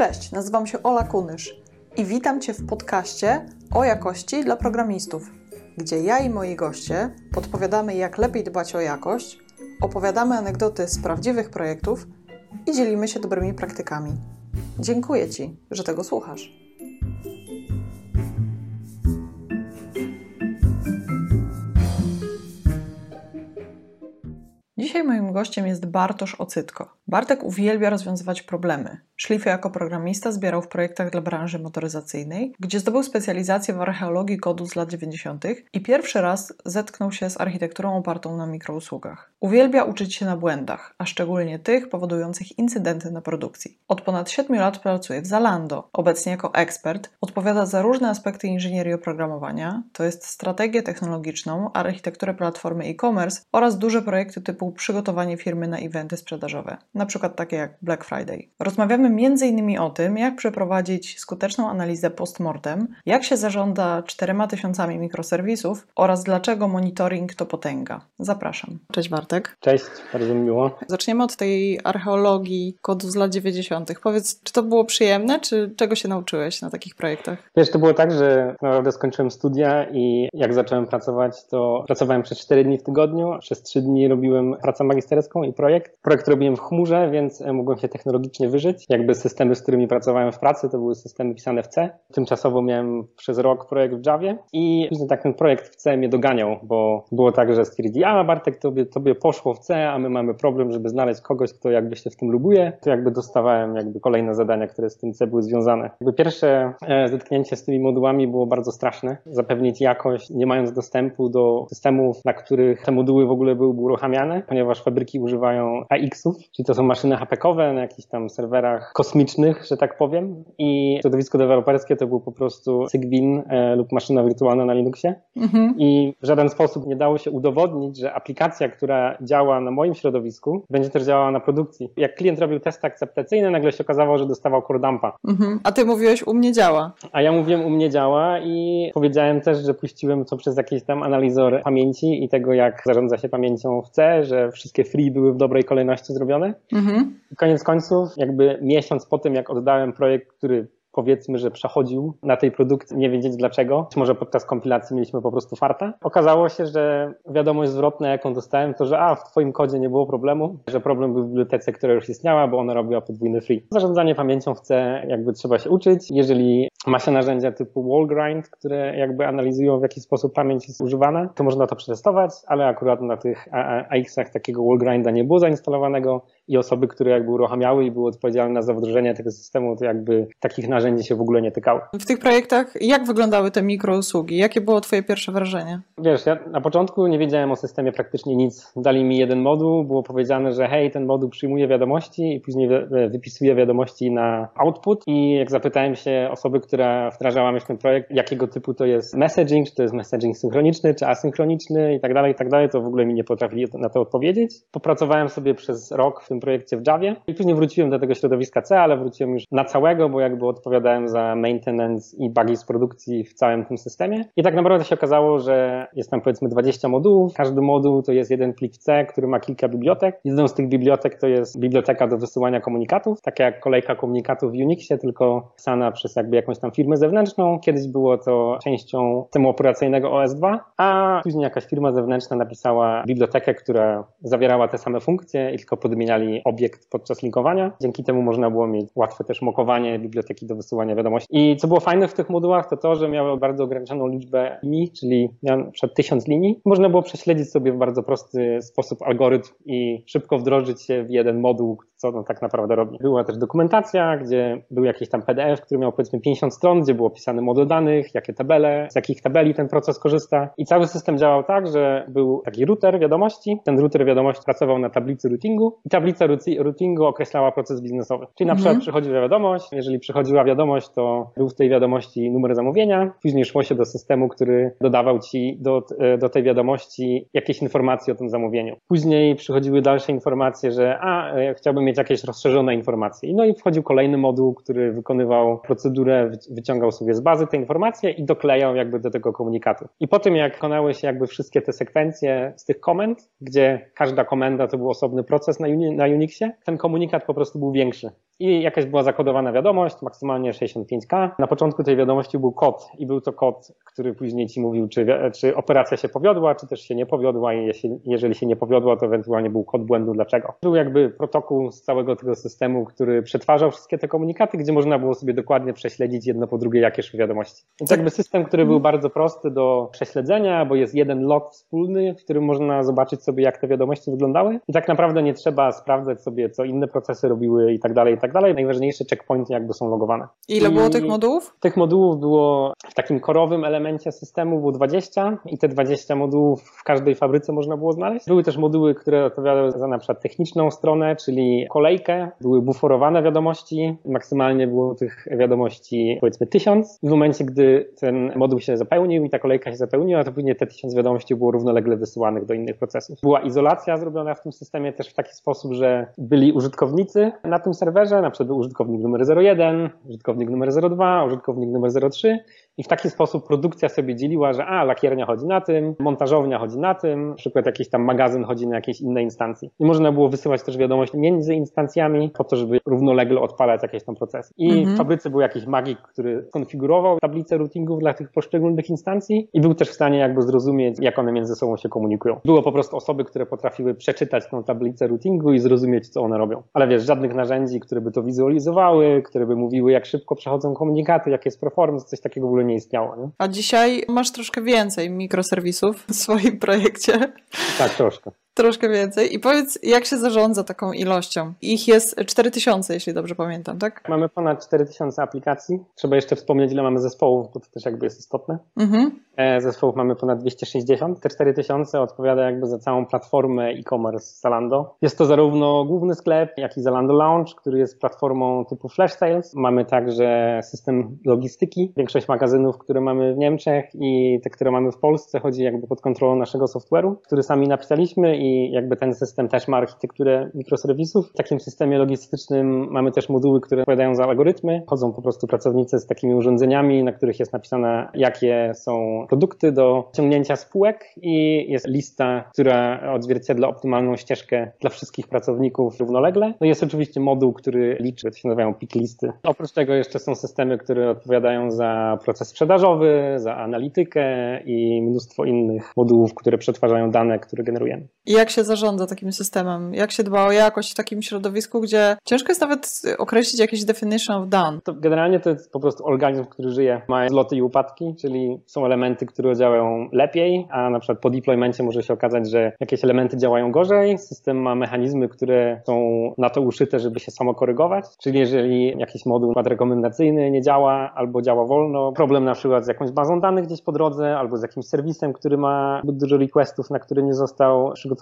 Cześć, nazywam się Ola Kunysz i witam Cię w podcaście o jakości dla programistów, gdzie ja i moi goście podpowiadamy, jak lepiej dbać o jakość, opowiadamy anegdoty z prawdziwych projektów i dzielimy się dobrymi praktykami. Dziękuję Ci, że tego słuchasz. Dzisiaj moim gościem jest Bartosz Ocytko. Bartek uwielbia rozwiązywać problemy. Szlify jako programista zbierał w projektach dla branży motoryzacyjnej, gdzie zdobył specjalizację w archeologii kodu z lat 90. i pierwszy raz zetknął się z architekturą opartą na mikrousługach. Uwielbia uczyć się na błędach, a szczególnie tych powodujących incydenty na produkcji. Od ponad 7 lat pracuje w Zalando. Obecnie jako ekspert odpowiada za różne aspekty inżynierii oprogramowania, to jest strategię technologiczną, architekturę platformy e-commerce oraz duże projekty typu przygotowanie firmy na eventy sprzedażowe, np. takie jak Black Friday. Rozmawiamy m.in. o tym, jak przeprowadzić skuteczną analizę postmortem, jak się zarządza czterema tysiącami mikroserwisów oraz dlaczego monitoring to potęga. Zapraszam. Cześć Bartek. Cześć, bardzo mi miło. Zaczniemy od tej archeologii kodu z lat 90. Powiedz, czy to było przyjemne, czy czego się nauczyłeś na takich projektach? Wiesz, to było tak, że naprawdę skończyłem studia i jak zacząłem pracować, to pracowałem przez 4 dni w tygodniu, przez 3 dni robiłem pracę magisterską i projekt. Projekt robiłem w chmurze, więc mogłem się technologicznie wyżyć. Jakby systemy, z którymi pracowałem w pracy, to były systemy pisane w C. Tymczasowo miałem przez rok projekt w Javie i później tak ten projekt w C mnie doganiał, bo było tak, że stwierdzi, a Bartek, tobie, tobie poszło w C, a my mamy problem, żeby znaleźć kogoś, kto jakby się w tym lubuje. To jakby dostawałem jakby kolejne zadania, które z tym C były związane. Jakby pierwsze e, zetknięcie z tymi modułami było bardzo straszne. Zapewnić jakość, nie mając dostępu do systemów, na których te moduły w ogóle były uruchamiane, ponieważ fabryki używają AX-ów, czyli to są maszyny HPK-owe na jakichś tam serwerach kosmicznych, że tak powiem. I środowisko deweloperskie to był po prostu Cygwin e, lub maszyna wirtualna na Linuxie. Mhm. I w żaden sposób nie dało się udowodnić, że aplikacja, która działa na moim środowisku, będzie też działała na produkcji. Jak klient robił testy akceptacyjne, nagle się okazało, że dostawał core dumpa. Mhm. A ty mówiłeś, u mnie działa. A ja mówiłem, u mnie działa i powiedziałem też, że puściłem to przez jakiś tam analizor pamięci i tego, jak zarządza się pamięcią w C, że wszystkie free były w dobrej kolejności zrobione. Mhm. Koniec końców, jakby miesiąc po tym, jak oddałem projekt, który powiedzmy, że przechodził na tej produkcji, nie wiedzieć dlaczego. Czy może podczas kompilacji mieliśmy po prostu farta. Okazało się, że wiadomość zwrotna, jaką dostałem, to, że a, w twoim kodzie nie było problemu, że problem był w bibliotece, która już istniała, bo ona robiła podwójny free. Zarządzanie pamięcią w C jakby trzeba się uczyć. Jeżeli ma się narzędzia typu wallgrind, które jakby analizują w jaki sposób pamięć jest używana, to można to przetestować, ale akurat na tych AX-ach takiego wallgrinda nie było zainstalowanego i osoby, które jakby uruchamiały i były odpowiedzialne za wdrożenie tego systemu, to jakby takich narzędzi się w ogóle nie tykały. W tych projektach jak wyglądały te mikrousługi? Jakie było twoje pierwsze wrażenie? Wiesz, ja na początku nie wiedziałem o systemie praktycznie nic. Dali mi jeden moduł, było powiedziane, że hej, ten moduł przyjmuje wiadomości i później wypisuje wiadomości na output i jak zapytałem się osoby, która wdrażała mi ten projekt, jakiego typu to jest messaging, czy to jest messaging synchroniczny, czy asynchroniczny i tak dalej, i tak dalej, to w ogóle mi nie potrafili na to odpowiedzieć. Popracowałem sobie przez rok w tym projekcie w Javie i później wróciłem do tego środowiska C, ale wróciłem już na całego, bo jakby odpowiadałem za maintenance i bugi z produkcji w całym tym systemie. I tak naprawdę się okazało, że jest tam powiedzmy 20 modułów. Każdy moduł to jest jeden plik C, który ma kilka bibliotek. Jedną z tych bibliotek to jest biblioteka do wysyłania komunikatów, taka jak kolejka komunikatów w Unixie, tylko pisana przez jakby jakąś tam firmę zewnętrzną. Kiedyś było to częścią systemu operacyjnego OS2, a później jakaś firma zewnętrzna napisała bibliotekę, która zawierała te same funkcje i tylko podmieniali obiekt podczas linkowania. Dzięki temu można było mieć łatwe też mokowanie biblioteki do wysyłania wiadomości. I co było fajne w tych modułach, to to, że miały bardzo ograniczoną liczbę linii, czyli miałem przed tysiąc linii. Można było prześledzić sobie w bardzo prosty sposób algorytm i szybko wdrożyć się w jeden moduł, co on tak naprawdę robi. Była też dokumentacja, gdzie był jakiś tam PDF, który miał powiedzmy 50 stron, gdzie było opisany moduł danych, jakie tabele, z jakich tabeli ten proces korzysta. I cały system działał tak, że był taki router wiadomości. Ten router wiadomości pracował na tablicy routingu i tablica tablica routingu określała proces biznesowy. Czyli na przykład mhm. przychodziła wiadomość, jeżeli przychodziła wiadomość, to był w tej wiadomości numer zamówienia, później szło się do systemu, który dodawał ci do, do tej wiadomości jakieś informacje o tym zamówieniu. Później przychodziły dalsze informacje, że a, e, chciałbym mieć jakieś rozszerzone informacje. No i wchodził kolejny moduł, który wykonywał procedurę, wyciągał sobie z bazy te informacje i doklejał jakby do tego komunikatu. I po tym, jak wykonały się jakby wszystkie te sekwencje z tych komend, gdzie każda komenda to był osobny proces na, na Unixie, ten komunikat po prostu był większy i jakaś była zakodowana wiadomość, maksymalnie 65K. Na początku tej wiadomości był kod i był to kod, który później ci mówił, czy, czy operacja się powiodła, czy też się nie powiodła i jeżeli się nie powiodła, to ewentualnie był kod błędu dlaczego. Był jakby protokół z całego tego systemu, który przetwarzał wszystkie te komunikaty, gdzie można było sobie dokładnie prześledzić jedno po drugie, jakie szły wiadomości. Więc jakby system, który był bardzo prosty do prześledzenia, bo jest jeden log wspólny, w którym można zobaczyć sobie, jak te wiadomości wyglądały i tak naprawdę nie trzeba sprawdzać sobie, co inne procesy robiły i tak dalej, i tak dalej. Najważniejsze checkpointy jakby są logowane. Ile było tych modułów? Tych modułów było w takim korowym elemencie systemu było 20 i te 20 modułów w każdej fabryce można było znaleźć. Były też moduły, które odpowiadały za na przykład techniczną stronę, czyli kolejkę. Były buforowane wiadomości. Maksymalnie było tych wiadomości powiedzmy tysiąc. W momencie, gdy ten moduł się zapełnił i ta kolejka się zapełniła, to później te tysiąc wiadomości było równolegle wysyłanych do innych procesów. Była izolacja zrobiona w tym systemie też w taki sposób, że byli użytkownicy na tym serwerze, na przykład był użytkownik numer 01, użytkownik numer 02, użytkownik numer 03 i w taki sposób produkcja sobie dzieliła, że a, lakiernia chodzi na tym, montażownia chodzi na tym, na przykład jakiś tam magazyn chodzi na jakiejś innej instancji. I można było wysyłać też wiadomość między instancjami po to, żeby równolegle odpalać jakieś tam procesy. I mhm. w fabryce był jakiś magik, który konfigurował tablicę routingów dla tych poszczególnych instancji i był też w stanie jakby zrozumieć, jak one między sobą się komunikują. Było po prostu osoby, które potrafiły przeczytać tą tablicę routingu i zrozumieć, co one robią. Ale wiesz, żadnych narzędzi, które by to wizualizowały, które by mówiły, jak szybko przechodzą komunikaty, jak jest performance, coś takiego w ogóle nie istniało. Nie? A dzisiaj masz troszkę więcej mikroserwisów w swoim projekcie. Tak, troszkę troszkę więcej. I powiedz, jak się zarządza taką ilością? Ich jest 4000, jeśli dobrze pamiętam, tak? Mamy ponad 4000 aplikacji. Trzeba jeszcze wspomnieć, ile mamy zespołów, bo to też jakby jest istotne. Mhm. E, zespołów mamy ponad 260. Te 4000 odpowiada jakby za całą platformę e-commerce Zalando. Jest to zarówno główny sklep, jak i Zalando Lounge, który jest platformą typu flash sales. Mamy także system logistyki. Większość magazynów, które mamy w Niemczech i te, które mamy w Polsce, chodzi jakby pod kontrolą naszego software'u, który sami napisaliśmy i jakby ten system też ma architekturę mikroserwisów. W takim systemie logistycznym mamy też moduły, które odpowiadają za algorytmy. Chodzą po prostu pracownicy z takimi urządzeniami, na których jest napisane, jakie są produkty do ciągnięcia spółek i jest lista, która odzwierciedla optymalną ścieżkę dla wszystkich pracowników równolegle. No jest oczywiście moduł, który liczy, to się nazywają pick listy. Oprócz tego jeszcze są systemy, które odpowiadają za proces sprzedażowy, za analitykę i mnóstwo innych modułów, które przetwarzają dane, które generujemy. I jak się zarządza takim systemem? Jak się dba o jakość w takim środowisku, gdzie ciężko jest nawet określić jakiś definition of done? To generalnie to jest po prostu organizm, który żyje, ma zloty i upadki, czyli są elementy, które działają lepiej, a na przykład po deploymencie może się okazać, że jakieś elementy działają gorzej. System ma mechanizmy, które są na to uszyte, żeby się samo korygować. Czyli jeżeli jakiś moduł rekomendacyjny nie działa albo działa wolno, problem na przykład z jakąś bazą danych gdzieś po drodze albo z jakimś serwisem, który ma dużo requestów, na który nie został przygotowany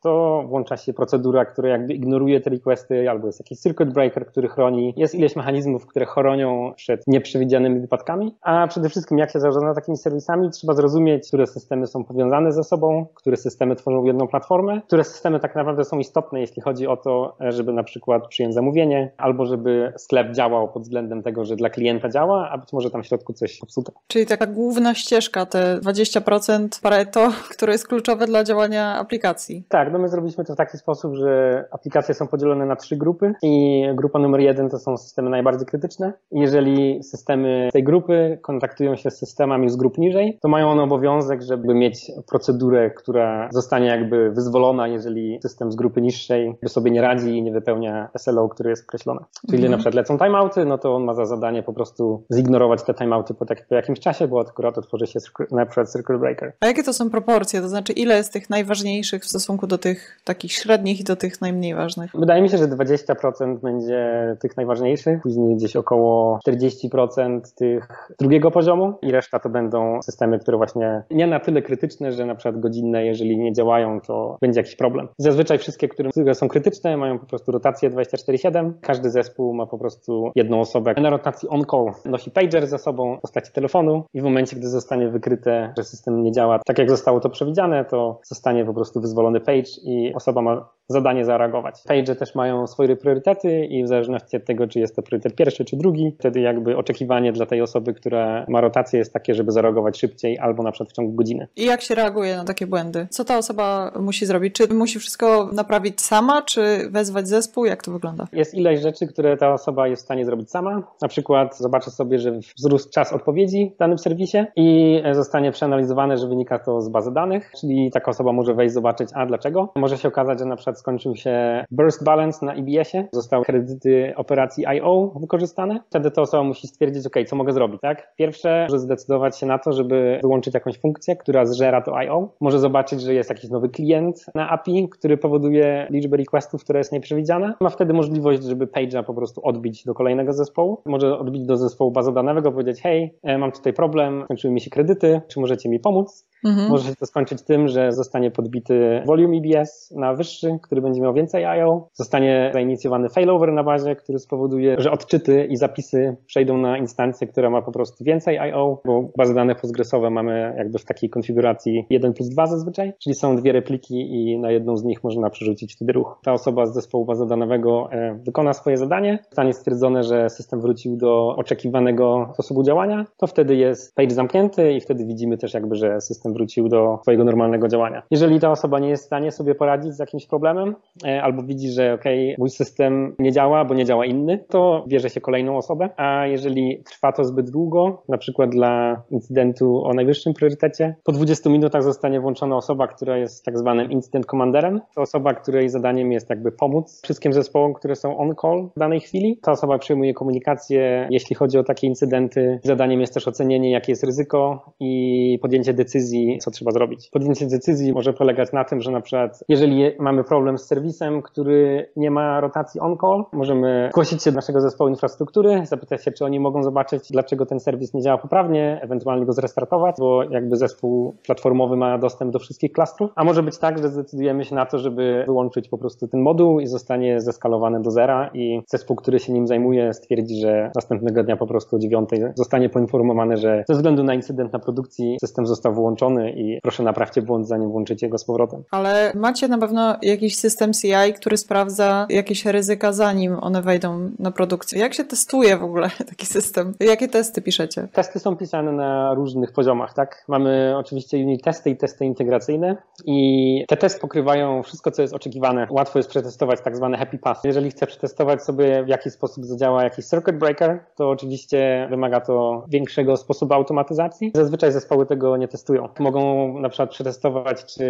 to włącza się procedura, która jakby ignoruje te requesty, albo jest jakiś circuit breaker, który chroni. Jest ileś mechanizmów, które chronią przed nieprzewidzianymi wypadkami, a przede wszystkim jak się zarządza takimi serwisami, trzeba zrozumieć, które systemy są powiązane ze sobą, które systemy tworzą jedną platformę, które systemy tak naprawdę są istotne, jeśli chodzi o to, żeby na przykład przyjąć zamówienie, albo żeby sklep działał pod względem tego, że dla klienta działa, a być może tam w środku coś popsute. Czyli taka główna ścieżka, te 20% Pareto, które jest kluczowe dla działania aplikacji aplikacji. Tak, no my zrobiliśmy to w taki sposób, że aplikacje są podzielone na trzy grupy i grupa numer jeden to są systemy najbardziej krytyczne. Jeżeli systemy tej grupy kontaktują się z systemami z grup niżej, to mają one obowiązek, żeby mieć procedurę, która zostanie jakby wyzwolona, jeżeli system z grupy niższej sobie nie radzi i nie wypełnia SLO, który jest określony. Czyli mhm. na przykład lecą timeouty, no to on ma za zadanie po prostu zignorować te timeouty po, tak, po jakimś czasie, bo akurat otworzy się na przykład circle breaker. A jakie to są proporcje? To znaczy ile jest tych najważniejszych w stosunku do tych takich średnich i do tych najmniej ważnych? Wydaje mi się, że 20% będzie tych najważniejszych, później gdzieś około 40% tych drugiego poziomu i reszta to będą systemy, które właśnie nie na tyle krytyczne, że na przykład godzinne, jeżeli nie działają, to będzie jakiś problem. Zazwyczaj wszystkie, które są krytyczne, mają po prostu rotację 24-7. Każdy zespół ma po prostu jedną osobę na rotacji on-call. Nosi pager ze sobą w postaci telefonu i w momencie, gdy zostanie wykryte, że system nie działa tak, jak zostało to przewidziane, to zostanie po prostu wyzwolony page i osoba ma zadanie zareagować. Page też mają swoje priorytety i w zależności od tego, czy jest to priorytet pierwszy czy drugi, wtedy jakby oczekiwanie dla tej osoby, która ma rotację jest takie, żeby zareagować szybciej albo na przykład w ciągu godziny. I jak się reaguje na takie błędy? Co ta osoba musi zrobić? Czy musi wszystko naprawić sama, czy wezwać zespół? Jak to wygląda? Jest ileś rzeczy, które ta osoba jest w stanie zrobić sama. Na przykład zobaczy sobie, że wzrósł czas odpowiedzi w danym serwisie i zostanie przeanalizowane, że wynika to z bazy danych, czyli taka osoba może wejść, zobaczyć, a dlaczego. Może się okazać, że na przykład skończył się burst balance na EBS-ie, zostały kredyty operacji IO wykorzystane. Wtedy ta osoba musi stwierdzić, ok, co mogę zrobić, tak? Pierwsze, może zdecydować się na to, żeby wyłączyć jakąś funkcję, która zżera to IO. Może zobaczyć, że jest jakiś nowy klient na API, który powoduje liczbę requestów, która jest nieprzewidziana. Ma wtedy możliwość, żeby page'a po prostu odbić do kolejnego zespołu. Może odbić do zespołu bazodanego, powiedzieć, hej, e, mam tutaj problem, skończyły mi się kredyty, czy możecie mi pomóc? Mhm. Może się to skończyć tym, że zostanie podbity volume EBS na wyższy, który będzie miał więcej I.O. Zostanie zainicjowany failover na bazie, który spowoduje, że odczyty i zapisy przejdą na instancję, która ma po prostu więcej I.O., bo bazy dane postgresowe mamy jakby w takiej konfiguracji 1 plus 2 zazwyczaj, czyli są dwie repliki i na jedną z nich można przerzucić wtedy ruch. Ta osoba z zespołu bazodanowego e, wykona swoje zadanie, zostanie stwierdzone, że system wrócił do oczekiwanego sposobu działania, to wtedy jest page zamknięty i wtedy widzimy też jakby, że system wrócił do swojego normalnego działania. Jeżeli ta osoba nie jest w stanie sobie poradzić z jakimś problemem, e, albo widzi, że ok, mój system nie działa, bo nie działa inny, to bierze się kolejną osobę, a jeżeli trwa to zbyt długo, na przykład dla incydentu o najwyższym priorytecie, po 20 minutach zostanie włączona osoba, która jest tak zwanym incident commanderem. To osoba, której zadaniem jest jakby pomóc wszystkim zespołom, które są on call w danej chwili. Ta osoba przyjmuje komunikację, jeśli chodzi o takie incydenty. Zadaniem jest też ocenienie, jakie jest ryzyko i podjęcie decyzji, co trzeba zrobić. Podjęcie decyzji może polegać na tym, że na przykład jeżeli mamy problem z serwisem, który nie ma rotacji on-call, możemy zgłosić się do naszego zespołu infrastruktury, zapytać się, czy oni mogą zobaczyć, dlaczego ten serwis nie działa poprawnie, ewentualnie go zrestartować, bo jakby zespół platformowy ma dostęp do wszystkich klastrów, a może być tak, że zdecydujemy się na to, żeby wyłączyć po prostu ten moduł i zostanie zeskalowany do zera i zespół, który się nim zajmuje stwierdzi, że następnego dnia po prostu o dziewiątej zostanie poinformowany, że ze względu na incydent na produkcji system został wyłączony i proszę naprawcie błąd, zanim włączycie go z powrotem. Ale macie na pewno jakiś system CI, który sprawdza jakieś ryzyka, zanim one wejdą na produkcję. Jak się testuje w ogóle taki system? Jakie testy piszecie? Testy są pisane na różnych poziomach, tak? Mamy oczywiście unit testy i testy integracyjne i te testy pokrywają wszystko, co jest oczekiwane. Łatwo jest przetestować tak zwany happy path. Jeżeli chcę przetestować sobie, w jaki sposób zadziała jakiś circuit breaker, to oczywiście wymaga to większego sposobu automatyzacji. Zazwyczaj zespoły tego nie testują. Mogą na przykład przetestować, czy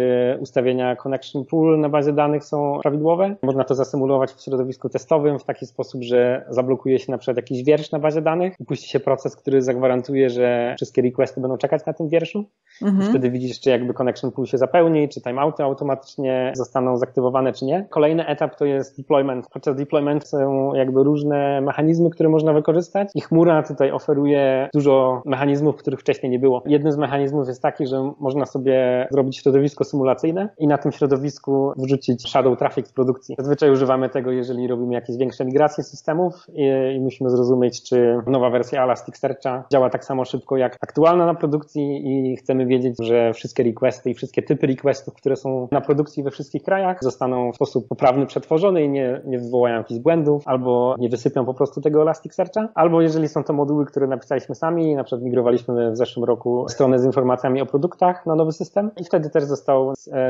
ustawienia connection pool na bazie danych są prawidłowe. Można to zasymulować w środowisku testowym w taki sposób, że zablokuje się na przykład jakiś wiersz na bazie danych, upuści się proces, który zagwarantuje, że wszystkie requesty będą czekać na tym wierszu. Mhm. Wtedy widzisz, czy jakby connection pool się zapełni, czy timeouty automatycznie zostaną zaktywowane, czy nie. Kolejny etap to jest deployment. Podczas deployment są jakby różne mechanizmy, które można wykorzystać i chmura tutaj oferuje dużo mechanizmów, których wcześniej nie było. Jednym z mechanizmów jest taki, że można sobie zrobić środowisko symulacyjne i na tym środowisku wrzucić shadow traffic z produkcji. Zazwyczaj używamy tego, jeżeli robimy jakieś większe migracje systemów i, i musimy zrozumieć, czy nowa wersja Elasticsearcha działa tak samo szybko jak aktualna na produkcji i chcemy wiedzieć, że wszystkie requesty i wszystkie typy requestów, które są na produkcji we wszystkich krajach, zostaną w sposób poprawny przetworzone i nie, nie wywołają jakichś błędów, albo nie wysypią po prostu tego Elasticsearcha, albo jeżeli są to moduły, które napisaliśmy sami, na przykład migrowaliśmy w zeszłym roku stronę z informacjami o produktach na nowy system i wtedy też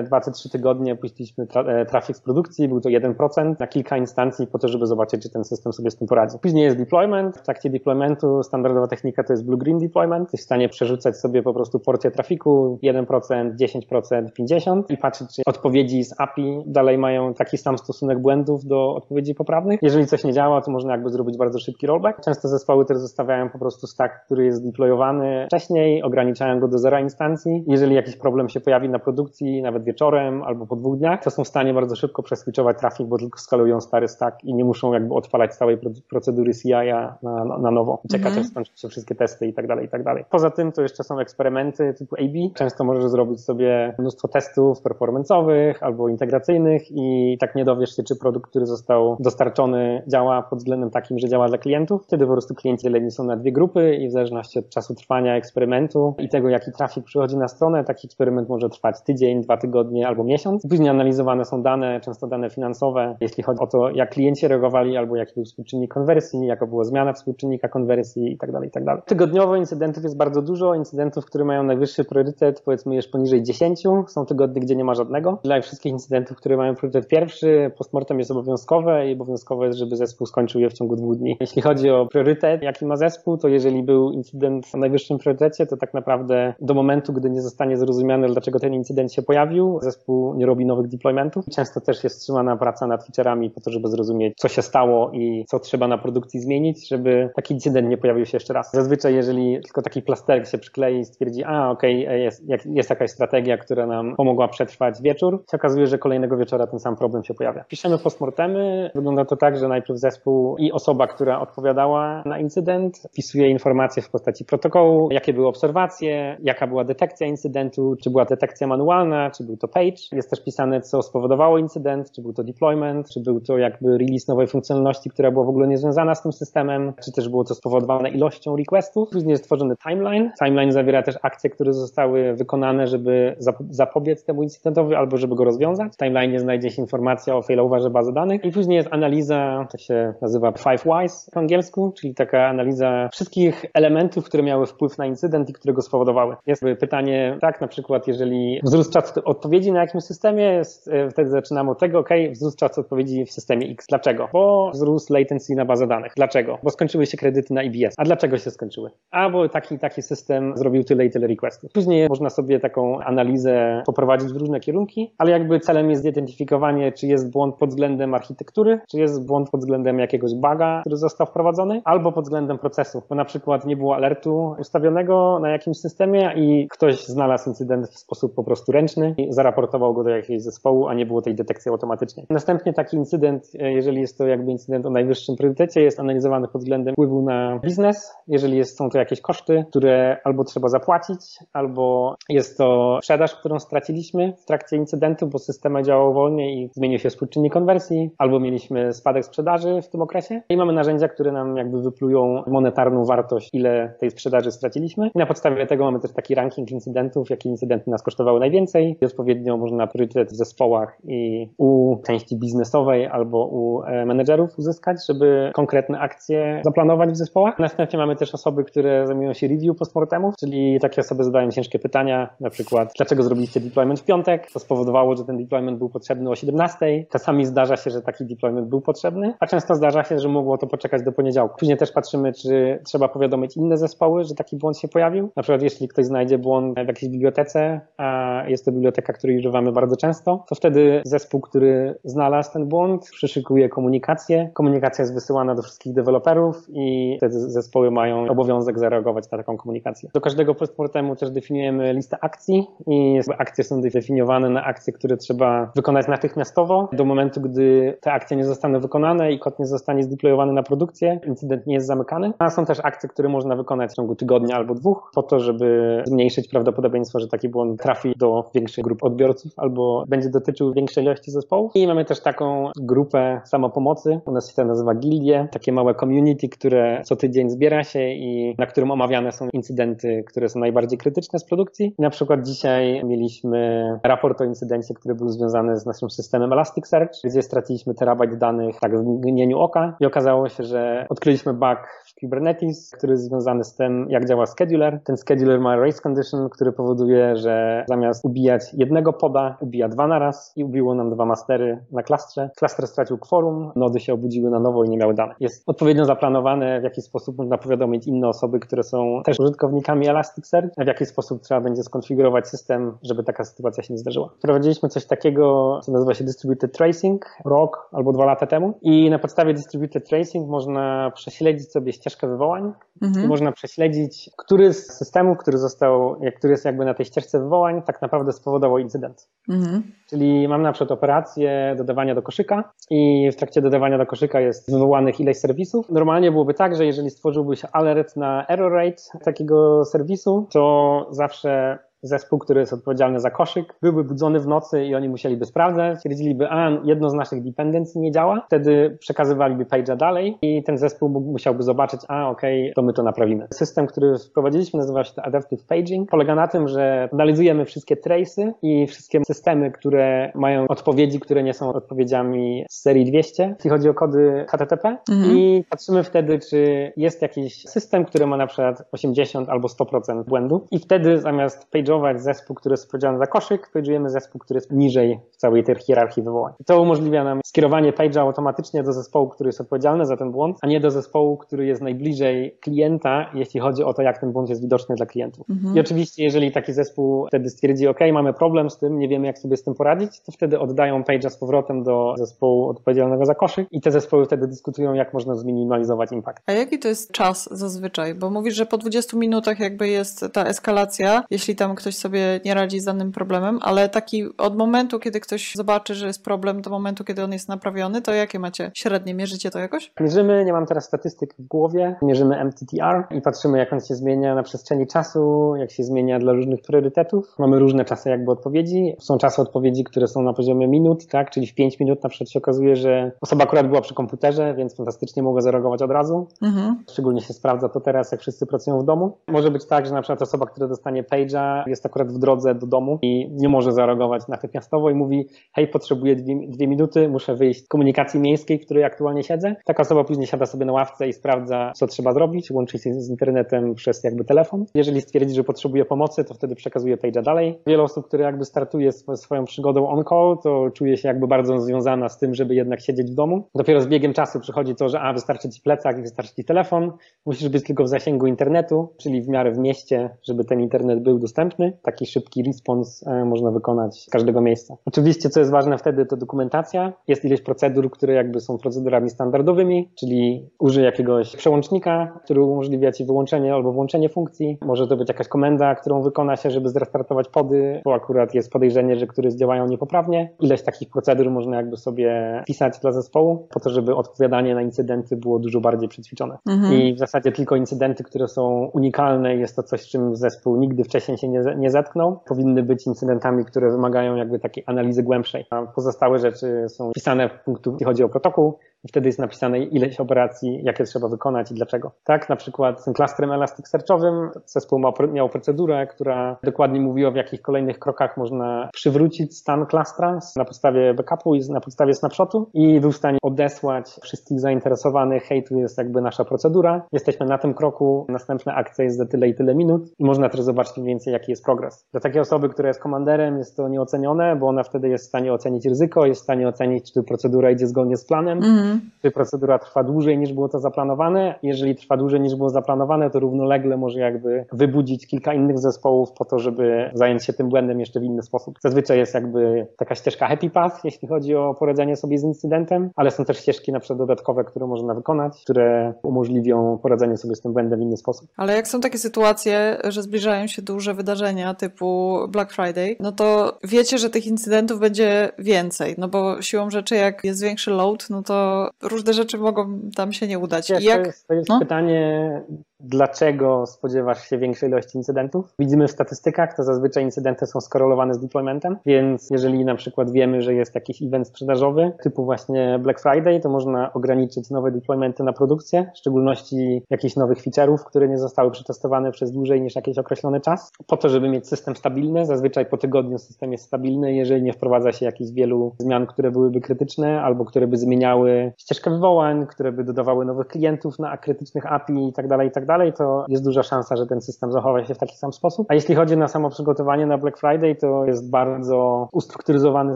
zostało 2-3 e, tygodnie puściliśmy e, trafik z produkcji, był to 1% na kilka instancji po to, żeby zobaczyć, czy ten system sobie z tym poradzi. Później jest deployment. W trakcie deploymentu standardowa technika to jest blue-green deployment. Jesteś w stanie przerzucać sobie po prostu porcję trafiku 1%, 10%, 50% i patrzeć, czy odpowiedzi z API dalej mają taki sam stosunek błędów do odpowiedzi poprawnych. Jeżeli coś nie działa, to można jakby zrobić bardzo szybki rollback. Często zespoły też zostawiają po prostu stack, który jest deployowany wcześniej, ograniczają go do zera instancji jeżeli jakiś problem się pojawi na produkcji, nawet wieczorem albo po dwóch dniach, to są w stanie bardzo szybko przeswitchować trafik, bo tylko skalują stary stack i nie muszą jakby odpalać całej procedury CI na, na, na nowo. Czekać, -hmm. aż skończą się wszystkie testy i tak dalej, i tak dalej. Poza tym to jeszcze są eksperymenty typu AB. Często możesz zrobić sobie mnóstwo testów performance'owych albo integracyjnych i tak nie dowiesz się, czy produkt, który został dostarczony działa pod względem takim, że działa dla klientów. Wtedy po prostu klienci dzieleni są na dwie grupy i w zależności od czasu trwania eksperymentu i tego, jaki trafik przychodzi na stronę, taki eksperyment może trwać tydzień, dwa tygodnie, tygodnie albo miesiąc. Później analizowane są dane, często dane finansowe, jeśli chodzi o to, jak klienci reagowali albo jaki był współczynnik konwersji, jaka była zmiana współczynnika konwersji itd. Tak itd. Tak Tygodniowo incydentów jest bardzo dużo, incydentów, które mają najwyższy priorytet, powiedzmy już poniżej 10, są tygodnie, gdzie nie ma żadnego. Dla wszystkich incydentów, które mają priorytet pierwszy, postmortem jest obowiązkowe i obowiązkowe jest, żeby zespół skończył je w ciągu dwóch dni. Jeśli chodzi o priorytet, jaki ma zespół, to jeżeli był incydent o najwyższym priorytecie, to tak naprawdę do momentu, gdy nie zostanie zrozumiane, dlaczego ten incydent się pojawił, zespół nie robi nowych deploymentów. Często też jest wstrzymana praca nad featureami po to, żeby zrozumieć, co się stało i co trzeba na produkcji zmienić, żeby taki incydent nie pojawił się jeszcze raz. Zazwyczaj, jeżeli tylko taki plasterek się przyklei i stwierdzi, a okej, okay, jest, jest jakaś strategia, która nam pomogła przetrwać wieczór, się okazuje, że kolejnego wieczora ten sam problem się pojawia. Piszemy postmortemy. Wygląda to tak, że najpierw zespół i osoba, która odpowiadała na incydent, wpisuje informacje w postaci protokołu, jakie były obserwacje, jaka była detekcja incydentu, czy była detekcja manualna, czy był to page. Jest też pisane, co spowodowało incydent, czy był to deployment, czy był to jakby release nowej funkcjonalności, która była w ogóle niezwiązana z tym systemem, czy też było to spowodowane ilością requestów. Później jest tworzony timeline. Timeline zawiera też akcje, które zostały wykonane, żeby zapobiec temu incydentowi albo żeby go rozwiązać. W timeline znajdzie się informacja o failoverze bazy danych i później jest analiza, to się nazywa Five Whys po angielsku, czyli taka analiza wszystkich elementów, które miały wpływ na incydent i które go spowodowały. Jest pytanie, tak, na przykład jeżeli wzrósł czas odpowiedzi na jakimś systemie, e, wtedy zaczynamy od tego, ok, wzrósł czas odpowiedzi w systemie X. Dlaczego? Bo wzrósł latency na bazę danych. Dlaczego? Bo skończyły się kredyty na IBS. A dlaczego się skończyły? A bo taki taki system zrobił tyle i tyle requestów. Później można sobie taką analizę poprowadzić w różne kierunki, ale jakby celem jest zidentyfikowanie, czy jest błąd pod względem architektury, czy jest błąd pod względem jakiegoś buga, który został wprowadzony, albo pod względem procesu, bo na przykład nie było alertu ustawionego na jakimś systemie i ktoś znalazł incydent w sposób po prostu ręczny i zaraportował go do jakiegoś zespołu, a nie było tej detekcji automatycznej. Następnie taki incydent, e, jeżeli jest to jakby incydent o najwyższym priorytecie, jest analizowany pod względem wpływu na biznes, jeżeli jest, są to jakieś koszty, które albo trzeba zapłacić, albo jest to sprzedaż, którą straciliśmy w trakcie incydentu, bo system działał wolniej i zmienił się współczynnik konwersji, albo mieliśmy spadek sprzedaży w tym okresie i mamy narzędzia, które nam jakby wyplują monetarną wartość, ile tej sprzedaży straciliśmy. I na podstawie tego mamy też taki ranking incydentów, jakie incydenty nas kosztowały najwięcej odpowiednio można priorytet w zespołach i u części biznesowej albo u e, menedżerów uzyskać, żeby konkretne akcje zaplanować w zespołach. Następnie mamy też osoby, które zajmują się review postmortemów, czyli takie osoby zadają ciężkie pytania, na przykład dlaczego zrobiliście deployment w piątek? To spowodowało, że ten deployment był potrzebny o 17. Czasami zdarza się, że taki deployment był potrzebny, a często zdarza się, że mogło to poczekać do poniedziałku. Później też patrzymy, czy trzeba powiadomić inne zespoły, że taki błąd się pojawił. Na przykład jeśli ktoś znajdzie błąd w jakiejś bibliotece, a jest to biblioteka, której używamy bardzo często, to wtedy zespół, który znalazł ten błąd, przyszykuje komunikację. Komunikacja jest wysyłana do wszystkich deweloperów i wtedy zespoły mają obowiązek zareagować na taką komunikację. Do każdego postmortemu też definiujemy listę akcji i akcje są definiowane na akcje, które trzeba wykonać natychmiastowo. Do momentu, gdy te akcje nie zostaną wykonane i kod nie zostanie zdeployowany na produkcję, incydent nie jest zamykany. A są też akcje, które można wykonać w ciągu tygodnia albo dwóch, po to, żeby zmniejszyć prawdopodobieństwo, że taki błąd trafi do większych grup odbiorców albo będzie dotyczył większej ilości zespołów. I mamy też taką grupę samopomocy, u nas się to nazywa gildie, takie małe community, które co tydzień zbiera się i na którym omawiane są incydenty, które są najbardziej krytyczne z produkcji. Na przykład dzisiaj mieliśmy raport o incydencie, który był związany z naszym systemem Elasticsearch, gdzie straciliśmy terabajt danych tak w mgnieniu oka i okazało się, że odkryliśmy bug Kubernetes, który jest związany z tym, jak działa scheduler. Ten scheduler ma race condition, który powoduje, że zamiast ubijać jednego poda, ubija dwa na raz i ubiło nam dwa mastery na klastrze. Klaster stracił quorum, nody się obudziły na nowo i nie miały danych. Jest odpowiednio zaplanowane, w jaki sposób można powiadomić inne osoby, które są też użytkownikami Elasticsearch, w jaki sposób trzeba będzie skonfigurować system, żeby taka sytuacja się nie zdarzyła. Wprowadziliśmy coś takiego, co nazywa się Distributed Tracing, rok albo dwa lata temu i na podstawie Distributed Tracing można prześledzić sobie ścieżkę wywołań mhm. i można prześledzić, który z systemów, który został, który jest jakby na tej ścieżce wywołań, tak naprawdę spowodował incydent. Mhm. Czyli mam na przykład operację dodawania do koszyka i w trakcie dodawania do koszyka jest wywołanych ileś serwisów. Normalnie byłoby tak, że jeżeli stworzyłby się alert na error rate takiego serwisu, to zawsze zespół, który jest odpowiedzialny za koszyk, byłby budzony w nocy i oni musieliby sprawdzać, stwierdziliby, a jedno z naszych dependencji nie działa, wtedy przekazywaliby page'a dalej i ten zespół musiałby zobaczyć, a okej, okay, to my to naprawimy. System, który wprowadziliśmy nazywa się Adaptive Paging. Polega na tym, że analizujemy wszystkie trace'y i wszystkie systemy, które mają odpowiedzi, które nie są odpowiedziami z serii 200, jeśli chodzi o kody HTTP mhm. i patrzymy wtedy, czy jest jakiś system, który ma na przykład 80 albo 100% błędu i wtedy zamiast page'ować zespół, który jest odpowiedzialny za koszyk, page'ujemy zespół, który jest niżej w całej tej hierarchii wywołań. To umożliwia nam skierowanie page'a automatycznie do zespołu, który jest odpowiedzialny za ten błąd, a nie do zespołu, który jest najbliżej klienta, jeśli chodzi o to, jak ten błąd jest widoczny dla klientów. Mhm. I oczywiście, jeżeli taki zespół wtedy stwierdzi, OK, mamy problem z tym, nie wiemy, jak sobie z tym poradzić, to wtedy oddają page'a z powrotem do zespołu odpowiedzialnego za koszyk i te zespoły wtedy dyskutują, jak można zminimalizować impact. A jaki to jest czas zazwyczaj? Bo mówisz, że po 20 minutach jakby jest ta eskalacja, jeśli tam ktoś sobie nie radzi z danym problemem, ale taki od momentu, kiedy ktoś zobaczy, że jest problem, do momentu, kiedy on jest naprawiony, to jakie macie średnie? Mierzycie to jakoś? Mierzymy, nie mam teraz statystyk w głowie, mierzymy MTTR i patrzymy, jak on się zmienia na przestrzeni czasu, jak się zmienia dla różnych priorytetów. Mamy różne czasy jakby odpowiedzi. Są czasy odpowiedzi, które są na poziomie minut, tak, czyli w 5 minut na przykład się okazuje, że osoba akurat była przy komputerze, więc fantastycznie mogła zareagować od razu. Mhm. Szczególnie się sprawdza to teraz, jak wszyscy pracują w domu. Może być tak, że na przykład osoba, która dostanie page'a jest akurat w drodze do domu i nie może zareagować natychmiastowo i mówi, hej, potrzebuję dwie, dwie minuty, muszę wyjść z komunikacji miejskiej, w której aktualnie siedzę. Taka osoba później siada sobie na ławce i sprawdza, co trzeba zrobić, łączy się z internetem przez jakby telefon. Jeżeli stwierdzi, że potrzebuje pomocy, to wtedy przekazuje page'a dalej. Wiele osób, które jakby startuje swoją przygodą on-call, to czuje się jakby bardzo związana z tym, żeby jednak siedzieć w domu. Dopiero z biegiem czasu przychodzi to, że a, wystarczy ci plecak, wystarczy ci telefon, musisz być tylko w zasięgu internetu, czyli w miarę w mieście, żeby ten internet był dostępny. Taki szybki respons e, można wykonać z każdego miejsca. Oczywiście, co jest ważne wtedy, to dokumentacja. Jest ileś procedur, które jakby są procedurami standardowymi, czyli użyj jakiegoś przełącznika, który umożliwia ci wyłączenie albo włączenie funkcji. Może to być jakaś komenda, którą wykona się, żeby zrestartować pody, bo akurat jest podejrzenie, że któryś działają niepoprawnie. Ileś takich procedur można jakby sobie pisać dla zespołu, po to, żeby odpowiadanie na incydenty było dużo bardziej przećwiczone. Mhm. I w zasadzie tylko incydenty, które są unikalne, jest to coś, czym zespół nigdy wcześniej się nie, nie zetknął, powinny być incydentami, które wymagają jakby takiej analizy głębszej. A pozostałe rzeczy są pisane w punktu, jeśli chodzi o protokół, i wtedy jest napisane ileś operacji, jakie trzeba wykonać i dlaczego. Tak, na przykład z tym klastrem Elasticsearchowym zespół miał procedurę, która dokładnie mówiła, w jakich kolejnych krokach można przywrócić stan klastra na podstawie backupu i na podstawie snapshotu i był w stanie odesłać wszystkich zainteresowanych, hej, tu jest jakby nasza procedura, jesteśmy na tym kroku, następna akcja jest za tyle i tyle minut i można też zobaczyć mniej więcej, jaki jest progres. Dla takiej osoby, która jest komanderem, jest to nieocenione, bo ona wtedy jest w stanie ocenić ryzyko, jest w stanie ocenić, czy procedura idzie zgodnie z planem, mm Mhm. Czy procedura trwa dłużej niż było to zaplanowane? Jeżeli trwa dłużej niż było zaplanowane, to równolegle może jakby wybudzić kilka innych zespołów po to, żeby zająć się tym błędem jeszcze w inny sposób. Zazwyczaj jest jakby taka ścieżka happy path, jeśli chodzi o poradzenie sobie z incydentem, ale są też ścieżki na przykład dodatkowe, które można wykonać, które umożliwią poradzenie sobie z tym błędem w inny sposób. Ale jak są takie sytuacje, że zbliżają się duże wydarzenia typu Black Friday, no to wiecie, że tych incydentów będzie więcej, no bo siłą rzeczy jak jest większy load, no to różne rzeczy mogą tam się nie udać. Wiesz, jak... To jest, to jest no? pytanie, dlaczego spodziewasz się większej ilości incydentów? Widzimy w statystykach, to zazwyczaj incydenty są skorelowane z deploymentem, więc jeżeli na przykład wiemy, że jest jakiś event sprzedażowy, typu właśnie Black Friday, to można ograniczyć nowe deploymenty na produkcję, w szczególności jakichś nowych feature'ów, które nie zostały przetestowane przez dłużej niż jakiś określony czas, po to, żeby mieć system stabilny. Zazwyczaj po tygodniu system jest stabilny, jeżeli nie wprowadza się jakichś wielu zmian, które byłyby krytyczne, albo które by zmieniały ścieżkę wywołań, które by dodawały nowych klientów na krytycznych API i tak dalej, to jest duża szansa, że ten system zachowa się w taki sam sposób. A jeśli chodzi na samo przygotowanie na Black Friday, to jest bardzo ustrukturyzowany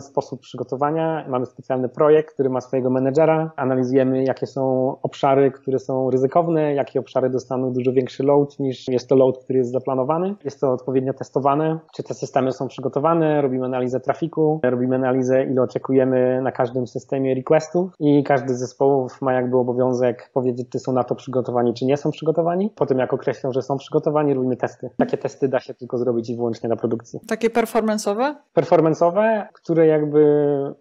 sposób przygotowania. Mamy specjalny projekt, który ma swojego menedżera. Analizujemy, jakie są obszary, które są ryzykowne, jakie obszary dostaną dużo większy load niż jest to load, który jest zaplanowany. Jest to odpowiednio testowane, czy te systemy są przygotowane, robimy analizę trafiku, robimy analizę, ile oczekujemy na każdym systemie requestów i każdy z zespołów ma jakby obowiązek powiedzieć, czy są na to przygotowani, czy nie są przygotowani Po tym, jak określą, że są przygotowani, robimy testy. Takie testy da się tylko zrobić wyłącznie na produkcji. Takie performance'owe? Performance'owe, które jakby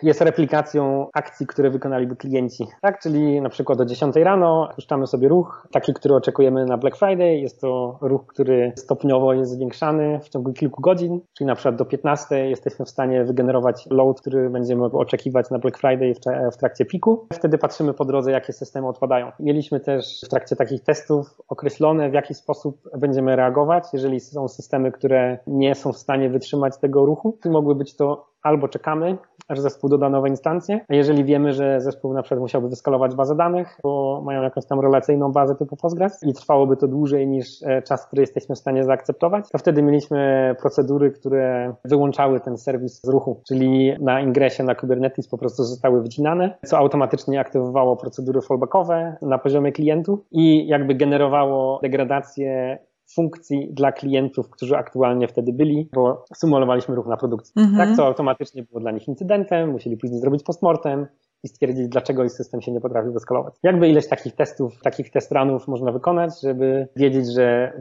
jest replikacją akcji, które wykonaliby klienci. Tak, czyli na przykład o 10 rano puszczamy sobie ruch, taki, który oczekujemy na Black Friday. Jest to ruch, który stopniowo jest zwiększany w ciągu kilku godzin, czyli na przykład do 15 jesteśmy w stanie wygenerować load, który będziemy oczekiwać na Black Friday w trakcie piku. Wtedy patrzymy po drodze, jakie systemy odpadają. Mieliśmy też w trakcie takich testów określone, w jaki sposób będziemy reagować, jeżeli są systemy, które nie są w stanie wytrzymać tego ruchu. Mogły być to albo czekamy, aż zespół doda nowe instancje, a jeżeli wiemy, że zespół na przykład musiałby wyskalować bazę danych, bo mają jakąś tam relacyjną bazę typu Postgres i trwałoby to dłużej niż e, czas, który jesteśmy w stanie zaakceptować, to wtedy mieliśmy procedury, które wyłączały ten serwis z ruchu, czyli na ingresie na Kubernetes po prostu zostały wycinane, co automatycznie aktywowało procedury fallbackowe na poziomie klientów i jakby generowało degradację funkcji dla klientów, którzy aktualnie wtedy byli, bo symulowaliśmy ruch na produkcji. Mhm. Tak, co automatycznie było dla nich incydentem, musieli później zrobić postmortem, i stwierdzić, dlaczego ich system się nie potrafi wyskalować. Jakby ileś takich testów, takich test runów można wykonać, żeby wiedzieć, że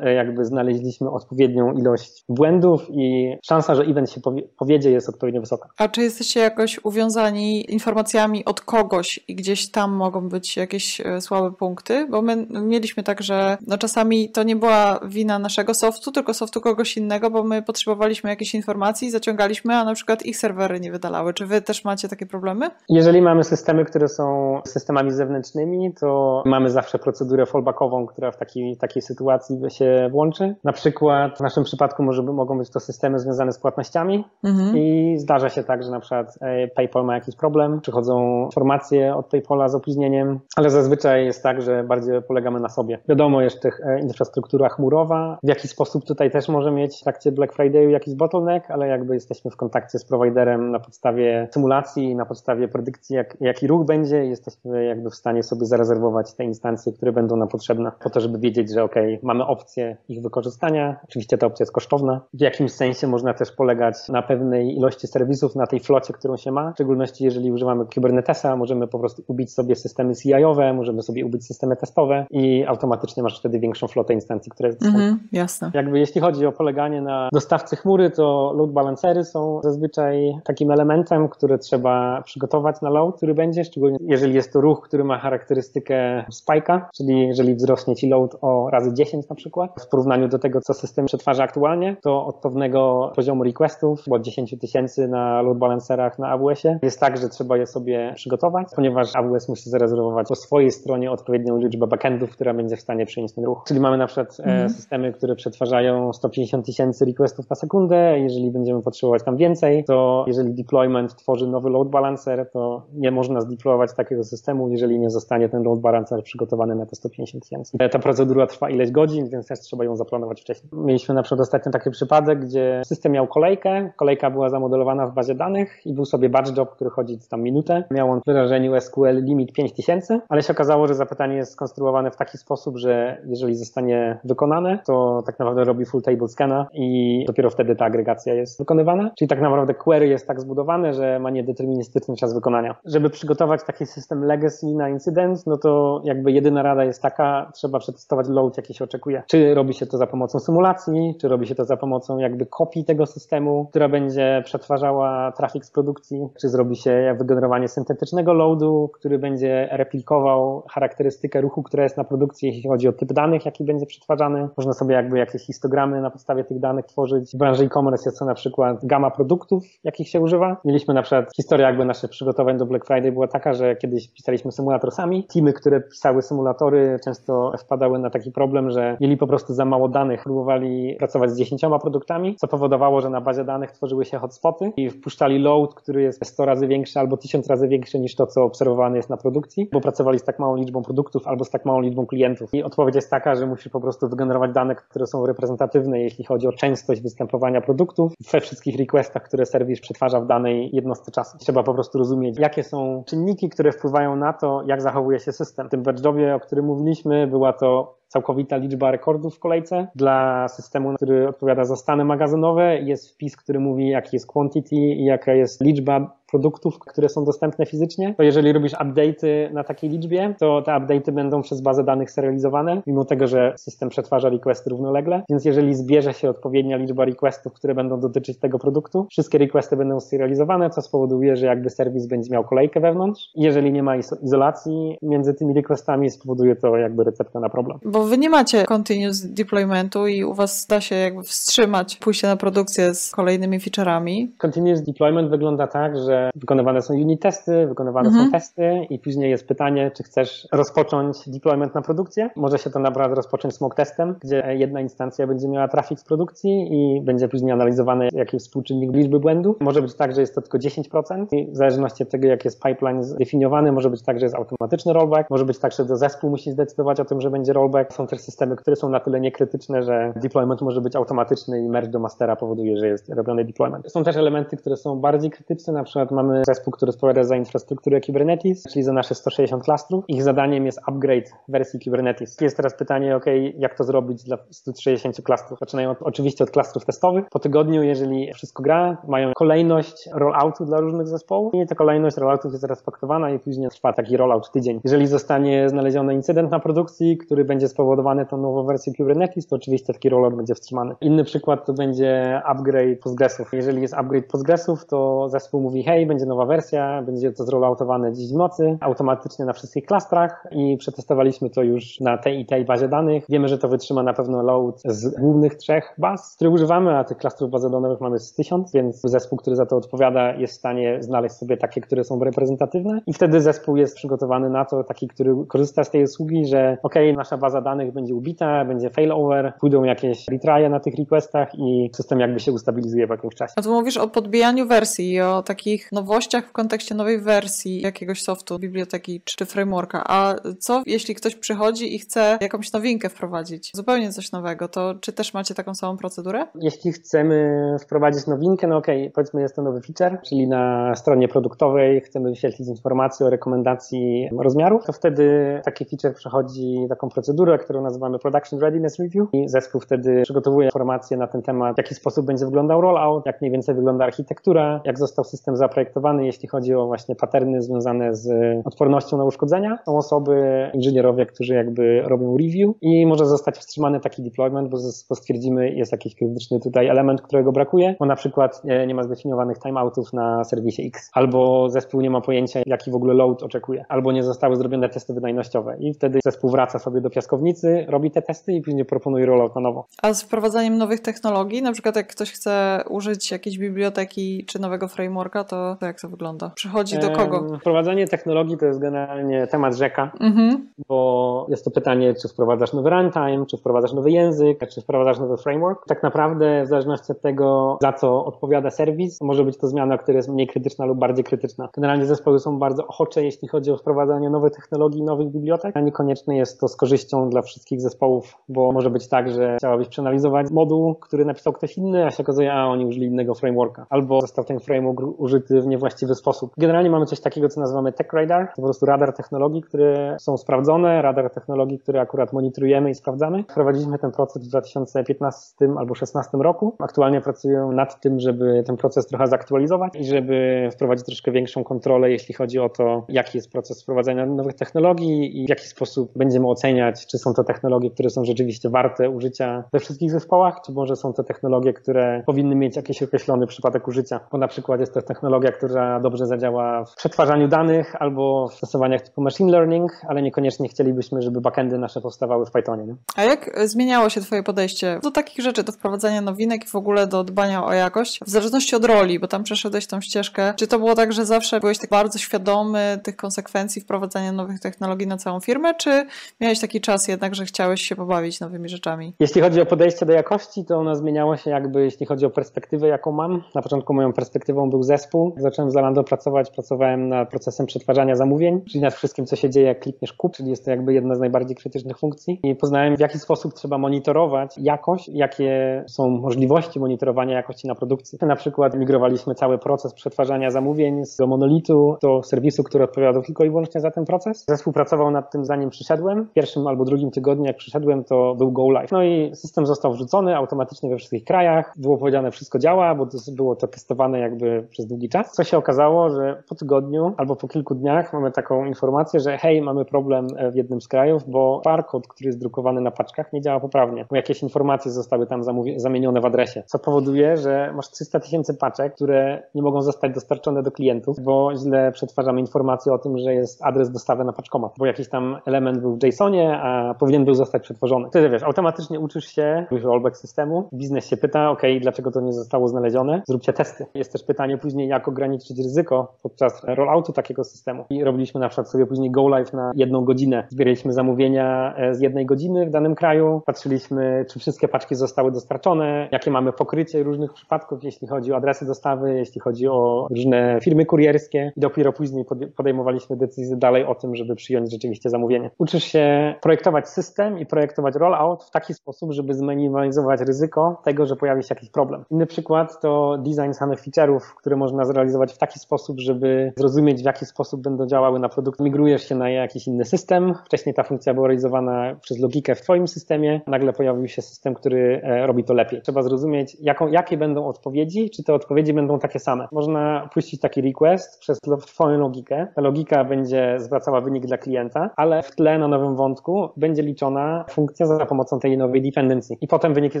jakby znaleźliśmy odpowiednią ilość błędów i szansa, że event się powie powiedzie jest odpowiednio wysoka. A czy jesteście jakoś uwiązani informacjami od kogoś i gdzieś tam mogą być jakieś e, słabe punkty? Bo my mieliśmy tak, że no czasami to nie była wina naszego softu, tylko softu kogoś innego, bo my potrzebowaliśmy jakiejś informacji, zaciągaliśmy, a na przykład ich serwery nie wydalały. Czy wy też macie takie problemy? Jeżeli jeżeli mamy systemy, które są systemami zewnętrznymi, to mamy zawsze procedurę fallbackową, która w takiej, takiej sytuacji się włączy. Na przykład w naszym przypadku może, mogą być to systemy związane z płatnościami mhm. i zdarza się tak, że na przykład e, PayPal ma jakiś problem, przychodzą informacje od PayPala z opóźnieniem, ale zazwyczaj jest tak, że bardziej polegamy na sobie. Wiadomo, jeszcze e, infrastruktura chmurowa, w jaki sposób tutaj też może mieć w trakcie Black Friday'u jakiś bottleneck, ale jakby jesteśmy w kontakcie z prowajderem na podstawie symulacji, na podstawie predykcji jak, jaki ruch będzie, jesteśmy jakby w stanie sobie zarezerwować te instancje, które będą nam potrzebne, po to, żeby wiedzieć, że ok, mamy opcję ich wykorzystania. Oczywiście ta opcja jest kosztowna. W jakimś sensie można też polegać na pewnej ilości serwisów, na tej flocie, którą się ma. W szczególności jeżeli używamy Kubernetesa, możemy po prostu ubić sobie systemy CI-owe, możemy sobie ubić systemy testowe i automatycznie masz wtedy większą flotę instancji, które są. Mhm, jasne. Jakby jeśli chodzi o poleganie na dostawcy chmury, to load balancery są zazwyczaj takim elementem, który trzeba przygotować na load, który będzie, szczególnie jeżeli jest to ruch, który ma charakterystykę spike'a, czyli jeżeli wzrośnie ci load o razy 10 na przykład, w porównaniu do tego, co system przetwarza aktualnie, to od pewnego poziomu requestów, bo od 10 tysięcy na load balancerach na AWS-ie, jest tak, że trzeba je sobie przygotować, ponieważ AWS musi zarezerwować po swojej stronie odpowiednią liczbę backendów, która będzie w stanie przyjąć ten ruch. Czyli mamy na przykład mm. systemy, które przetwarzają 150 tysięcy requestów na sekundę, jeżeli będziemy potrzebować tam więcej, to jeżeli deployment tworzy nowy load balancer, to nie można zdeployować takiego systemu, jeżeli nie zostanie ten load balancer przygotowany na te 150 tysięcy. Ta procedura trwa ileś godzin, więc też trzeba ją zaplanować wcześniej. Mieliśmy na przykład ostatnio taki przypadek, gdzie system miał kolejkę, kolejka była zamodelowana w bazie danych i był sobie batch job, który chodzi tam minutę. Miał on w wyrażeniu SQL limit 5000, ale się okazało, że zapytanie jest skonstruowane w taki sposób, że jeżeli zostanie wykonane, to tak naprawdę robi full table scana i dopiero wtedy ta agregacja jest wykonywana. Czyli tak naprawdę query jest tak zbudowane, że ma niedeterministyczny czas wykonania żeby przygotować taki system legacy na incydent, no to jakby jedyna rada jest taka, trzeba przetestować load, jaki się oczekuje. Czy robi się to za pomocą symulacji, czy robi się to za pomocą jakby kopii tego systemu, która będzie przetwarzała trafik z produkcji, czy zrobi się wygenerowanie syntetycznego loadu, który będzie replikował charakterystykę ruchu, która jest na produkcji, jeśli chodzi o typ danych, jaki będzie przetwarzany. Można sobie jakby jakieś histogramy na podstawie tych danych tworzyć. W branży e-commerce jest to na przykład gama produktów, jakich się używa. Mieliśmy na przykład historię jakby naszych przygotowań do Black Friday była taka, że kiedyś pisaliśmy symulator sami. Teamy, które pisały symulatory, często wpadały na taki problem, że mieli po prostu za mało danych. Próbowali pracować z dziesięcioma produktami, co powodowało, że na bazie danych tworzyły się hotspoty i wpuszczali load, który jest 100 razy większy albo 1000 razy większy niż to, co obserwowane jest na produkcji, bo pracowali z tak małą liczbą produktów albo z tak małą liczbą klientów. I odpowiedź jest taka, że musisz po prostu wygenerować dane, które są reprezentatywne, jeśli chodzi o częstość występowania produktów we wszystkich requestach, które serwis przetwarza w danej jednostce czasu. Trzeba po prostu rozumieć, jakie są czynniki, które wpływają na to, jak zachowuje się system. W tym batchdobie, o którym mówiliśmy, była to całkowita liczba rekordów w kolejce. Dla systemu, który odpowiada za stany magazynowe jest wpis, który mówi jaki jest quantity i jaka jest liczba produktów, które są dostępne fizycznie, to jeżeli robisz update'y na takiej liczbie, to te update'y będą przez bazę danych serializowane, mimo tego, że system przetwarza requesty równolegle. Więc jeżeli zbierze się odpowiednia liczba requestów, które będą dotyczyć tego produktu, wszystkie requesty będą serializowane, co spowoduje, że jakby serwis będzie miał kolejkę wewnątrz. Jeżeli nie ma izolacji między tymi requestami, spowoduje to jakby receptę na problem. Bo wy nie macie continuous deploymentu i u was da się jakby wstrzymać pójście na produkcję z kolejnymi feature'ami. Continuous deployment wygląda tak, że wykonywane są unit testy, wykonywane mhm. są testy i później jest pytanie, czy chcesz rozpocząć deployment na produkcję. Może się to naprawdę rozpocząć smoke testem, gdzie jedna instancja będzie miała trafik z produkcji i będzie później analizowany jaki jest współczynnik liczby błędu. Może być tak, że jest to tylko 10% i w zależności od tego, jak jest pipeline zdefiniowany, może być tak, że jest automatyczny rollback, może być tak, że to zespół musi zdecydować o tym, że będzie rollback. Są też systemy, które są na tyle niekrytyczne, że deployment może być automatyczny i merge do mastera powoduje, że jest robiony deployment. Są też elementy, które są bardziej krytyczne, na przykład mamy zespół, który odpowiada za infrastrukturę Kubernetes, czyli za nasze 160 klastrów. Ich zadaniem jest upgrade wersji Kubernetes. Jest teraz pytanie, ok, jak to zrobić dla 160 klastrów? Zaczynają od, oczywiście od klastrów testowych. Po tygodniu, jeżeli wszystko gra, mają kolejność rolloutu dla różnych zespołów i ta kolejność rolloutów jest respektowana i później trwa taki rollout tydzień. Jeżeli zostanie znaleziony incydent na produkcji, który będzie spowodowany tą nową wersją Kubernetes, to oczywiście taki rollout będzie wstrzymany. Inny przykład to będzie upgrade Postgresów. Jeżeli jest upgrade Postgresów, to zespół mówi, hej, będzie nowa wersja, będzie to zroloutowane dziś w nocy, automatycznie na wszystkich klastrach i przetestowaliśmy to już na tej i tej bazie danych. Wiemy, że to wytrzyma na pewno load z głównych trzech baz, które używamy, a tych klastrów bazodonowych mamy z tysiąc, więc zespół, który za to odpowiada jest w stanie znaleźć sobie takie, które są reprezentatywne i wtedy zespół jest przygotowany na to, taki, który korzysta z tej usługi, że ok, nasza baza danych będzie ubita, będzie failover, pójdą jakieś retryje na tych requestach i system jakby się ustabilizuje w jakimś czasie. A tu mówisz o podbijaniu wersji i o takich nowościach, w kontekście nowej wersji jakiegoś softu, biblioteki czy frameworka. A co jeśli ktoś przychodzi i chce jakąś nowinkę wprowadzić, zupełnie coś nowego, to czy też macie taką samą procedurę? Jeśli chcemy wprowadzić nowinkę, no okej, okay, powiedzmy jest to nowy feature, czyli na stronie produktowej chcemy wyświetlić informacje o rekomendacji rozmiarów, to wtedy taki feature przechodzi taką procedurę, którą nazywamy Production Readiness Review i zespół wtedy przygotowuje informacje na ten temat, w jaki sposób będzie wyglądał rollout, jak mniej więcej wygląda architektura, jak został system zaprojektowany, jeśli chodzi o właśnie paterny związane z odpornością na uszkodzenia. Są osoby, inżynierowie, którzy jakby robią review i może zostać wstrzymany taki deployment, bo, stwierdzimy, jest jakiś krytyczny tutaj element, którego brakuje, bo na przykład nie ma zdefiniowanych timeoutów na serwisie X, albo zespół nie ma pojęcia, jaki w ogóle load oczekuje, albo nie zostały zrobione testy wydajnościowe i wtedy zespół wraca sobie do piaskownicy, robi te testy i później proponuje rollout na nowo. A z wprowadzaniem nowych technologii, na przykład jak ktoś chce użyć jakiejś biblioteki czy nowego frameworka, to, to jak to wygląda? Przychodzi do kogo? Wprowadzanie technologii to jest generalnie temat rzeka, mhm. bo jest to pytanie, czy wprowadzasz nowy runtime, czy wprowadzasz nowy język, czy wprowadzasz nowy framework. Tak naprawdę w zależności od tego, za co odpowiada serwis, może być to zmiana, która jest mniej krytyczna lub bardziej krytyczna. Generalnie zespoły są bardzo ochocze, jeśli chodzi o wprowadzanie nowych technologii, nowych bibliotek, a niekoniecznie jest to z korzyścią dla wszystkich zespołów, bo może być tak, że chciałabyś przeanalizować moduł, który napisał ktoś inny, a się okazuje, a oni użyli innego frameworka, albo został ten framework użyty w niewłaściwy sposób. Generalnie mamy coś takiego, co nazywamy Tech Radar. To po prostu radar technologii, które są sprawdzone, radar technologii, które akurat monitorujemy i sprawdzamy. Wprowadziliśmy ten proces w 2015 albo 2016 roku. Aktualnie pracuję nad tym, żeby ten proces trochę zaktualizować i żeby wprowadzić troszkę większą kontrolę, jeśli chodzi o to, jaki jest proces wprowadzania nowych technologii i w jaki sposób będziemy oceniać, czy są to technologie, które są rzeczywiście warte użycia we wszystkich zespołach, czy może są to technologie, które powinny mieć jakiś określony przypadek użycia, bo na przykład jest to technologia, która dobrze zadziała w przetwarzaniu danych albo w stosowaniach typu machine learning, ale niekoniecznie chcielibyśmy, żeby backendy nasze powstawały w Pythonie. Nie? A jak zmieniało się Twoje podejście do takich rzeczy, do wprowadzania nowinek i w ogóle do dbania o jakość, w zależności od roli, bo tam przeszedłeś tą ścieżkę. Czy to było tak, że zawsze byłeś tak bardzo świadomy tych konsekwencji wprowadzania nowych technologii na całą firmę, czy miałeś taki czas jednak, że chciałeś się pobawić nowymi rzeczami? Jeśli chodzi o podejście do jakości, to ono zmieniało się jakby, jeśli chodzi o perspektywę, jaką mam. Na początku moją perspektywą był zespół. Zacząłem z Zalando pracować, pracowałem nad procesem przetwarzania zamówień, czyli nad wszystkim, co się dzieje, jak klikniesz kup, czyli jest to jakby jedna z najbardziej krytycznych funkcji. I poznałem, w jaki sposób trzeba monitorować jakość, jakie są możliwości monitorowania jakości na produkcji. Na przykład migrowaliśmy cały proces przetwarzania zamówień z monolitu do serwisu, który odpowiadał tylko i wyłącznie za ten proces. Zespół pracował nad tym, zanim przyszedłem. W pierwszym albo drugim drugim tygodniu, jak przyszedłem, to był go live. No i system został wrzucony automatycznie we wszystkich krajach. Było powiedziane, wszystko działa, bo to było to testowane jakby przez długi czas. Co się okazało, że po tygodniu albo po kilku dniach mamy taką informację, że hej, mamy problem e, w jednym z krajów, bo barcode, który jest drukowany na paczkach, nie działa poprawnie, bo jakieś informacje zostały tam zamienione w adresie, co powoduje, że masz 300 tysięcy paczek, które nie mogą zostać dostarczone do klientów, bo źle przetwarzamy informacje o tym, że jest adres dostawy na paczkomat, bo jakiś tam element był w JSONie, a powinien był zostać przetworzony. Wtedy wiesz, automatycznie uczysz się rollback systemu, biznes się pyta, ok, dlaczego to nie zostało znalezione, zróbcie testy. Jest też pytanie później, jak ograniczyć ryzyko podczas rolloutu takiego systemu. I robiliśmy na przykład sobie później go live na jedną godzinę. Zbieraliśmy zamówienia e, z jednej godziny w danym kraju, patrzyliśmy, czy wszystkie paczki zostały dostarczone, jakie mamy pokrycie różnych przypadków, jeśli chodzi o adresy dostawy, jeśli chodzi o różne firmy kurierskie i dopiero później podejmowaliśmy decyzję dalej o tym, żeby przyjąć rzeczywiście zamówienie. Uczysz się projektować system i projektować rollout w taki sposób, żeby zminimalizować ryzyko tego, że pojawi się jakiś problem. Inny przykład to design samych feature'ów, które można zrealizować w taki sposób, żeby zrozumieć, w jaki sposób będą działały na produkt. Migrujesz się na jakiś inny system. Wcześniej ta funkcja była realizowana przez logikę w Twoim systemie. Nagle pojawił się system, który e, robi to lepiej. Trzeba zrozumieć, jaką, jakie będą odpowiedzi, czy te odpowiedzi będą takie same. Można puścić taki request przez Twoją logikę. Ta logika będzie zwracała wynik dla klienta, ale w tle na nowym wątku będzie liczona funkcja za pomocą tej nowej dependency i potem wyniki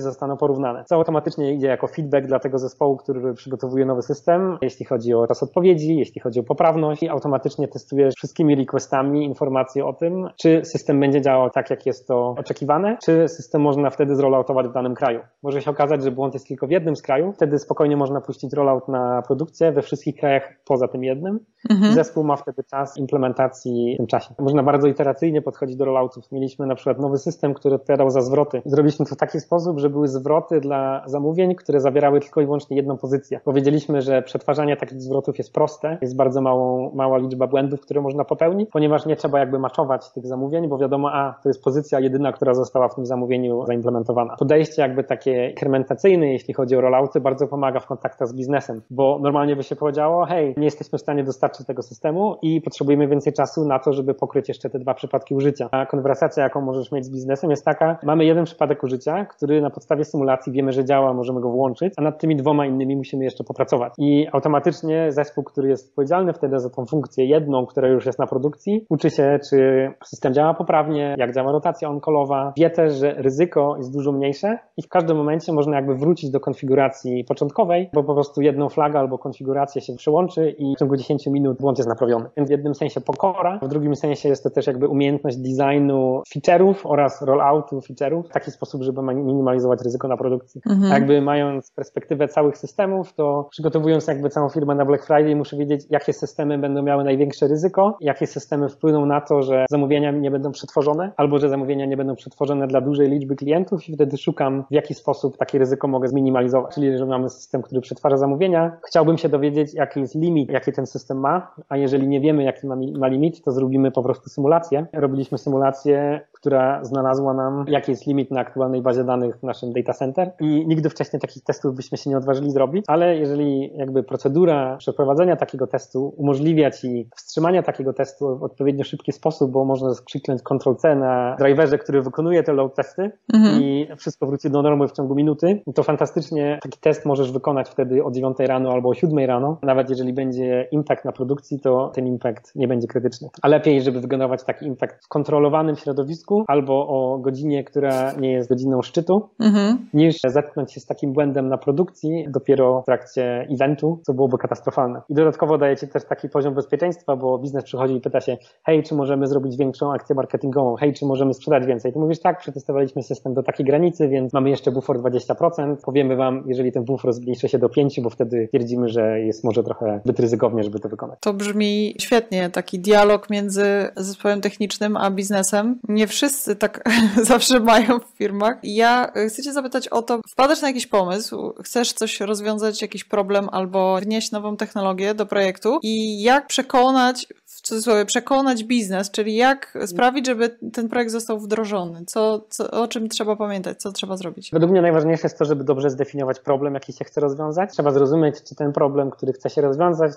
zostaną porównane. Co automatycznie idzie jako feedback dla tego zespołu, który przygotowuje nowy system, jeśli chodzi o czas odpowiedzi, jeśli chodzi o poprawność i automatycznie testujesz wszystkimi requestami informacje o tym, czy system będzie działał tak, jak jest to oczekiwane, czy system można wtedy zroloutować w danym kraju. Może się okazać, że błąd jest tylko w jednym z krajów, wtedy spokojnie można puścić rollout na produkcję we wszystkich krajach poza tym jednym. Mhm. Zespół ma wtedy czas implementacji w tym czasie. Można bardzo iteracyjnie podchodzić do rolloutów. Mieliśmy na przykład nowy system, który odpowiadał za zwroty. Zrobiliśmy to w taki sposób, że były zwroty dla zamówień, które zawierały tylko i wyłącznie jedną pozycję. Powiedzieliśmy, że przetwarzanie takich zwrotów jest proste, jest bardzo małą, mała liczba błędów, które można popełnić, ponieważ nie trzeba jakby maczować tych zamówień, bo wiadomo, a to jest pozycja jedyna, która została w tym zamówieniu zaimplementowana. Podejście jakby takie inkrementacyjne, jeśli chodzi o rollouty, bardzo pomaga w kontaktach z biznesem, bo normalnie by się powiedziało, hej, nie jesteśmy w stanie dostarczyć tego systemu i potrzebujemy więcej czasu na to, żeby pokryć jeszcze te dwa przypadki użycia. A konwersacja, jaką możesz mieć z biznesem jest taka, mamy jeden przypadek użycia, który na podstawie symulacji wiemy, że działa, możemy go włączyć, a nad tymi dwoma innymi musimy jeszcze popracować. I automatycznie zespół, który jest odpowiedzialny wtedy za tą funkcję jedną, która już jest na produkcji, uczy się, czy system działa poprawnie, jak działa rotacja on-callowa. Wie też, że ryzyko jest dużo mniejsze i w każdym momencie można jakby wrócić do konfiguracji początkowej, bo po prostu jedną flagę albo konfigurację się przełączy i w ciągu 10 minut błąd jest naprawiony. Więc w jednym sensie pokora, w drugim sensie jest to też jakby umiejętność designu feature'ów oraz rolloutu feature'ów w taki sposób, żeby minimalizować ryzyko na produkcji. Mhm. Jakby mając perspektywę całych systemów, to przygotowując jakby całą firmę na Black Friday, muszę wiedzieć, jakie systemy będą miały największe ryzyko, jakie systemy wpłyną na to, że zamówienia nie będą przetworzone, albo że zamówienia nie będą przetworzone dla dużej liczby klientów i wtedy szukam, w jaki sposób takie ryzyko mogę zminimalizować. Czyli, że mamy system, który przetwarza zamówienia, chciałbym się dowiedzieć, jaki jest limit, jaki ten system ma, a jeżeli nie wiemy, jaki ma, ma limit, to zrobimy po prostu symulację. Robiliśmy symulację, która znalazła nam, jaki jest limit na aktualnej bazie danych w naszym data center i nigdy wcześniej takich testów byśmy się nie odważyli zrobić, ale jeżeli jakby procedura przeprowadzenia takiego testu umożliwia ci wstrzymania takiego testu w odpowiednio szybki sposób, bo można skrzyknąć Ctrl-C na driverze, który wykonuje te load testy mhm. i wszystko wróci do normy w ciągu minuty, to fantastycznie taki test możesz wykonać wtedy o 9 rano albo o 7 rano. Nawet jeżeli będzie impact na produkcji, to ten impact nie będzie krytyczny. A lepiej, żeby wygenerować taki impact w kontrolowanym środowisku albo o godzinie, która nie jest godziną szczytu, mhm. niż zetknąć się z takim błędem na produkcji dopiero w trakcie eventu, co byłoby katastrofalne. I dodatkowo dajecie też taki poziom bezpieczeństwa, bo biznes przychodzi i pyta się, hej, czy możemy zrobić większą akcję marketingową, hej, czy możemy sprzedać więcej. Ty mówisz, tak, przetestowaliśmy system do takiej granicy, więc mamy jeszcze bufor 20%. Powiemy wam, jeżeli ten bufor zmniejszy się do 5, bo wtedy twierdzimy, że jest może trochę zbyt ryzykownie, żeby to wykonać. To brzmi świetnie, taki dialog między zespołem technicznym a biznesem. Nie wszyscy tak zawsze mają w firmach. Ja chcę cię zapytać o to, wpadasz na jakiś pomysł, chcesz coś rozwiązać, jakiś problem albo wnieść nową technologię do projektu i jak przekonać cudzysłowie przekonać biznes, czyli jak sprawić, żeby ten projekt został wdrożony? Co, co, o czym trzeba pamiętać? Co trzeba zrobić? Według mnie najważniejsze jest to, żeby dobrze zdefiniować problem, jaki się chce rozwiązać. Trzeba zrozumieć, czy ten problem, który chce się rozwiązać,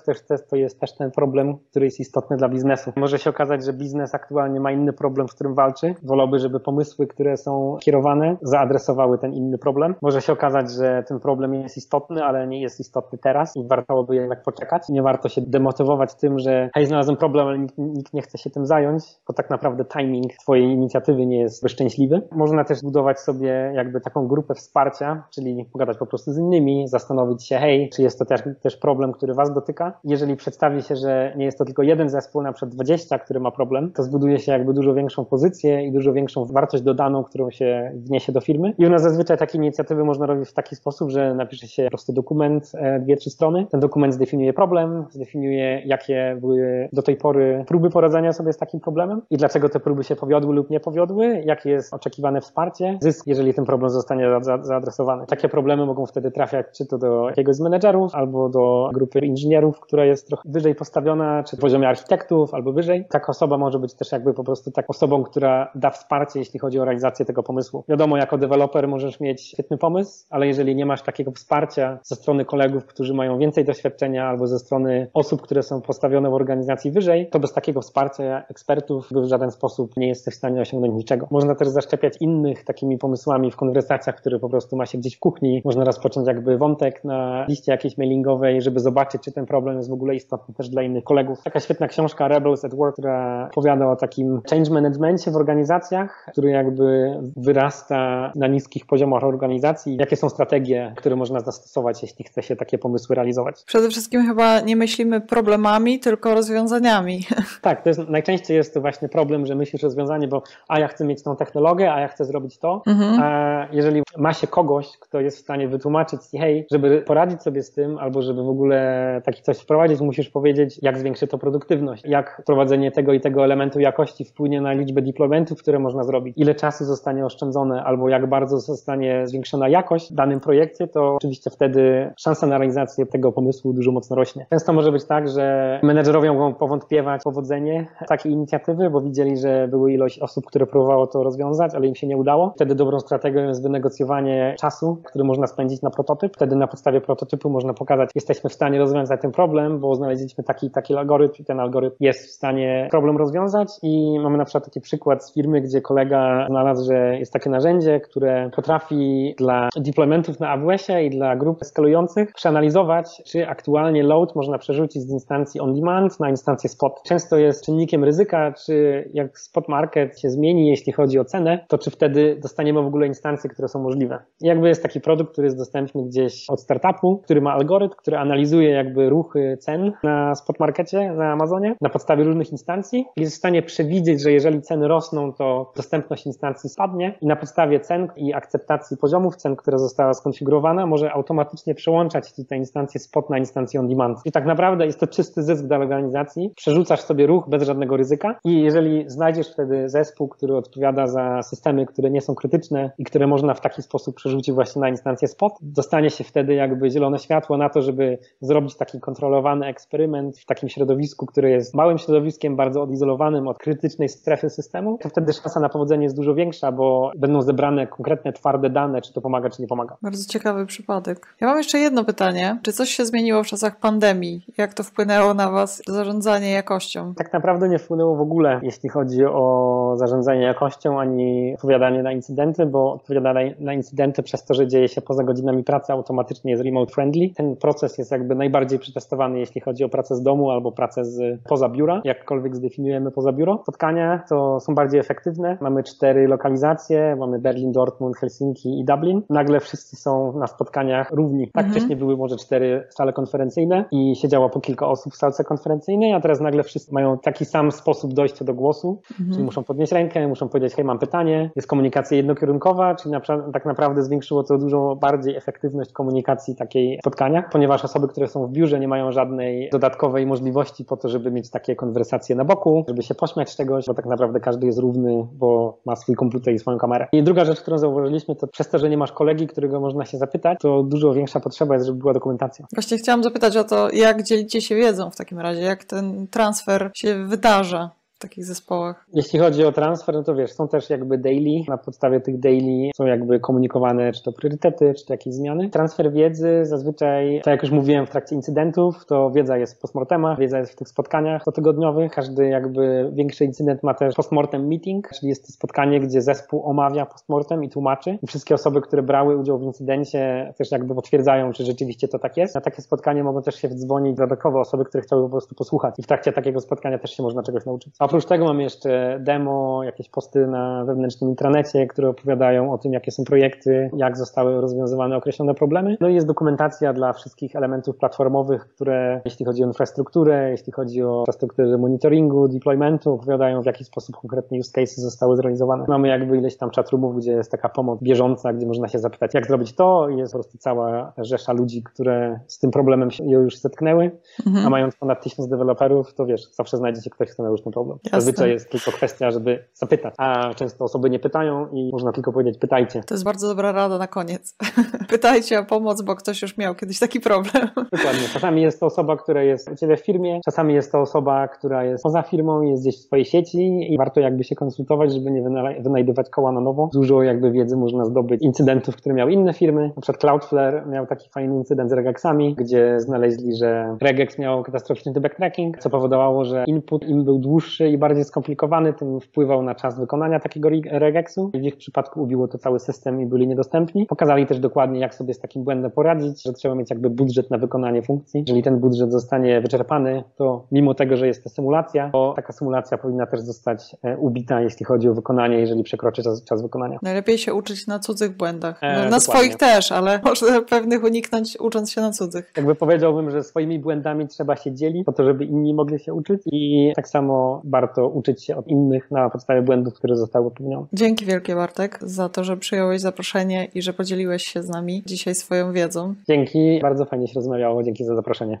to jest też ten problem, który jest istotny dla biznesu. Może się okazać, że biznes aktualnie ma inny problem, z którym walczy. Wolałby, żeby pomysły, które są kierowane, zaadresowały ten inny problem. Może się okazać, że ten problem jest istotny, ale nie jest istotny teraz i warto by jednak poczekać. Nie warto się demotywować tym, że hej, znalazłem problem, ale nikt, nikt nie chce się tym zająć, bo tak naprawdę timing twojej inicjatywy nie jest szczęśliwy. Można też budować sobie jakby taką grupę wsparcia, czyli pogadać po prostu z innymi, zastanowić się, hej, czy jest to też, też problem, który was dotyka. Jeżeli przedstawi się, że nie jest to tylko jeden zespół, na przykład 20, który ma problem, to zbuduje się jakby dużo większą pozycję i dużo większą wartość dodaną, którą się wniesie do firmy. I u nas zazwyczaj takie inicjatywy można robić w taki sposób, że napisze się po prostu dokument, e, dwie, trzy strony. Ten dokument zdefiniuje problem, zdefiniuje jakie były do tej pory próby poradzenia sobie z takim problemem i dlaczego te próby się powiodły lub nie powiodły, jakie jest oczekiwane wsparcie, zysk, jeżeli ten problem zostanie zaadresowany. Takie problemy mogą wtedy trafiać czy to do jakiegoś z menedżerów, albo do grupy inżynierów, która jest trochę wyżej postawiona, czy w poziomie architektów, albo wyżej. Taka osoba może być też jakby po prostu tak osobą, która da wsparcie, jeśli chodzi o realizację tego pomysłu. Wiadomo, jako deweloper możesz mieć świetny pomysł, ale jeżeli nie masz takiego wsparcia ze strony kolegów, którzy mają więcej doświadczenia, albo ze strony osób, które są postawione w organizacji wyżej, to bez takiego wsparcia ekspertów w żaden sposób nie jesteś w stanie osiągnąć niczego. Można też zaszczepiać innych takimi pomysłami w konwersacjach, które po prostu ma się gdzieś w kuchni. Można rozpocząć jakby wątek na liście jakiejś mailingowej, żeby zobaczyć, czy ten problem jest w ogóle istotny też dla innych kolegów. Taka świetna książka Rebels at Work, która opowiada o takim change managementie w organizacjach, który jakby wyrasta na niskich poziomach organizacji. Jakie są strategie, które można zastosować, jeśli chce się takie pomysły realizować? Przede wszystkim chyba nie myślimy problemami, tylko rozwiązaniami. Tak, to jest, najczęściej jest to właśnie problem, że myślisz rozwiązanie, bo a ja chcę mieć tą technologię, a ja chcę zrobić to. Mhm. A jeżeli ma się kogoś, kto jest w stanie wytłumaczyć, hej, żeby poradzić sobie z tym, albo żeby w ogóle taki coś wprowadzić, musisz powiedzieć, jak zwiększy to produktywność, jak wprowadzenie tego i tego elementu jakości wpłynie na liczbę deploymentów, które można zrobić, ile czasu zostanie oszczędzone, albo jak bardzo zostanie zwiększona jakość w danym projekcie, to oczywiście wtedy szansa na realizację tego pomysłu dużo mocno rośnie. Często może być tak, że menedżerowie mogą powątpiewać w powodzenie takiej inicjatywy, bo widzieli, że były ilość osób, które próbowało to rozwiązać, ale im się nie udało. Wtedy dobrą strategią jest wynegocjowanie czasu, który można spędzić na prototyp. Wtedy na podstawie prototypu można pokazać, jesteśmy w stanie rozwiązać ten problem, bo znaleźliśmy taki taki algorytm i ten algorytm jest w stanie problem rozwiązać i mamy na przykład taki przykład z firmy, gdzie kolega znalazł, że jest takie narzędzie, które potrafi dla deploymentów na AWS-ie i dla grup skalujących przeanalizować, czy aktualnie load można przerzucić z instancji on demand na instancję spot. Często jest czynnikiem ryzyka, czy jak spot market się zmieni, jeśli chodzi o cenę, to czy wtedy dostaniemy w ogóle instancje, które są możliwe. I jakby jest taki produkt, który jest dostępny gdzieś od startupu, który ma algorytm, który analizuje jakby ruchy cen na spot markecie, na Amazonie, na podstawie różnych instancji jest w stanie przewidzieć, że jeżeli ceny rosną, to dostępność instancji spadnie i na podstawie cen i akceptacji poziomów cen, która została skonfigurowana, może automatycznie przełączać te instancje spot na instancje on demand. I tak naprawdę jest to czysty zysk dla organizacji. Przerzucasz sobie ruch bez żadnego ryzyka i jeżeli znajdziesz wtedy zespół, który odpowiada za systemy, które nie są krytyczne i które można w taki sposób przerzucić właśnie na instancję spot, dostanie się wtedy jakby zielone światło na to, żeby zrobić taki kontrolowany eksperyment w takim środowisku, które jest małym środowiskiem, bardzo odizolowanym od krytycznej strefy systemu, to wtedy szansa na powodzenie jest dużo większa, bo będą zebrane konkretne, twarde dane, czy to pomaga, czy nie pomaga. Bardzo ciekawy przypadek. Ja mam jeszcze jedno pytanie. Czy coś się zmieniło w czasach pandemii? Jak to wpłynęło na Was zarządzanie jakością? Tak naprawdę nie wpłynęło w ogóle, jeśli chodzi o zarządzanie jakością, ani odpowiadanie na incydenty, bo odpowiadanie na incydenty przez to, że dzieje się poza godzinami pracy, automatycznie jest remote friendly. Ten proces jest jakby najbardziej przetestowany, jeśli chodzi o pracę z domu albo pracę z poza biura, jakkolwiek zdefiniujemy poza biuro. Spotkania to są bardziej efektywne. Mamy cztery lokalizacje, mamy Berlin, Dortmund, Helsinki i Dublin. Nagle wszyscy są na spotkaniach równi. Tak mhm. wcześniej były może cztery sale konferencyjne i siedziało po kilka osób w salce konferencyjnej, a teraz nagle wszyscy mają taki sam sposób dojścia do głosu, mhm. czyli muszą podnieść rękę, muszą powiedzieć, hej, mam pytanie. Jest komunikacja jednokierunkowa, czyli na, tak naprawdę zwiększyło to dużo bardziej efektywność komunikacji takiej spotkaniach, ponieważ osoby, które są w biurze nie mają żadnej dodatkowej możliwości po to, żeby mieć takie konwersacje na boku, żeby się pośmiać z czegoś, bo tak naprawdę każdy jest równy, bo ma swój komputer i swoją kamerę. I druga rzecz, którą zauważyliśmy, to przez to, że nie masz kolegi, którego można się zapytać, to dużo większa potrzeba jest, żeby była dokumentacja. Właśnie chciałam zapytać o to, jak dzielicie się wiedzą w takim razie, jak ten transfer się wydarza w takich zespołach? Jeśli chodzi o transfer, no to wiesz, są też jakby daily. Na podstawie tych daily są jakby komunikowane czy to priorytety, czy to jakieś zmiany. Transfer wiedzy zazwyczaj, tak jak już mówiłem w trakcie incydentów, to wiedza jest w postmortemach, wiedza jest w tych spotkaniach cotygodniowych. Każdy jakby większy incydent ma też postmortem meeting, czyli jest to spotkanie, gdzie zespół omawia postmortem i tłumaczy. I wszystkie osoby, które brały udział w incydencie też jakby potwierdzają, czy rzeczywiście to tak jest. Na takie spotkanie mogą też się wdzwonić dodatkowo osoby, które chciały po prostu posłuchać. I w trakcie takiego spotkania też się można czegoś nauczyć. A oprócz tego mamy jeszcze demo, jakieś posty na wewnętrznym intranecie, które opowiadają o tym, jakie są projekty, jak zostały rozwiązywane określone problemy. No i jest dokumentacja dla wszystkich elementów platformowych, które jeśli chodzi o infrastrukturę, jeśli chodzi o infrastrukturę monitoringu, deploymentu, opowiadają w jaki sposób konkretnie use cases zostały zrealizowane. Mamy jakby ileś tam chatroomów, gdzie jest taka pomoc bieżąca, gdzie można się zapytać, jak zrobić to i jest po prostu cała rzesza ludzi, które z tym problemem się już zetknęły, mhm. a mając ponad tysiąc deweloperów, to wiesz, zawsze znajdziecie ktoś, kto miał już ten problem. Jasne. Zazwyczaj jest tylko kwestia, żeby zapytać, a często osoby nie pytają i można tylko powiedzieć pytajcie. To jest bardzo dobra rada na koniec. pytajcie o pomoc, bo ktoś już miał kiedyś taki problem. Dokładnie. Czasami jest to osoba, która jest u Ciebie w firmie, czasami jest to osoba, która jest poza firmą jest gdzieś w swojej sieci i warto jakby się konsultować, żeby nie wynajdywać koła na nowo. Dużo jakby wiedzy można zdobyć incydentów, które miały inne firmy. Na przykład Cloudflare miał taki fajny incydent z regexami, gdzie znaleźli, że regex miał katastroficzny backtracking, co powodowało, że input im był dłuższy i bardziej skomplikowany, tym wpływał na czas wykonania takiego regexu. W ich przypadku ubiło to cały system i byli niedostępni. Pokazali też dokładnie, jak sobie z takim błędem poradzić, że trzeba mieć jakby budżet na wykonanie funkcji. Jeżeli ten budżet zostanie wyczerpany, to mimo tego, że jest to symulacja, to taka symulacja powinna też zostać e, ubita, jeśli chodzi o wykonanie, jeżeli przekroczy czas, czas wykonania. Najlepiej się uczyć na cudzych błędach. E, no, na swoich też, ale można pewnych uniknąć ucząc się na cudzych. Jakby powiedziałbym, że swoimi błędami trzeba się dzielić po to, żeby inni mogli się uczyć i tak samo warto uczyć się od innych na podstawie błędów, które zostały popełnione. Dzięki wielkie Bartek za to, że przyjąłeś zaproszenie i że podzieliłeś się z nami dzisiaj swoją wiedzą. Dzięki, bardzo fajnie się rozmawiało, dzięki za zaproszenie.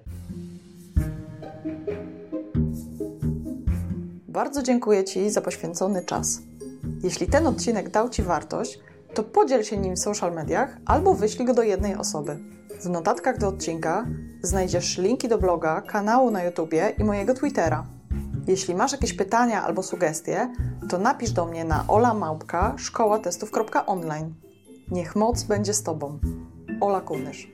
Bardzo dziękuję Ci za poświęcony czas. Jeśli ten odcinek dał Ci wartość, to podziel się nim w social mediach albo wyślij go do jednej osoby. W notatkach do odcinka znajdziesz linki do bloga, kanału na YouTubie i mojego Twittera. Jeśli masz jakieś pytania albo sugestie, to napisz do mnie na olamałpka szkołatestów.online. Niech moc będzie z Tobą. Ola Kunysz.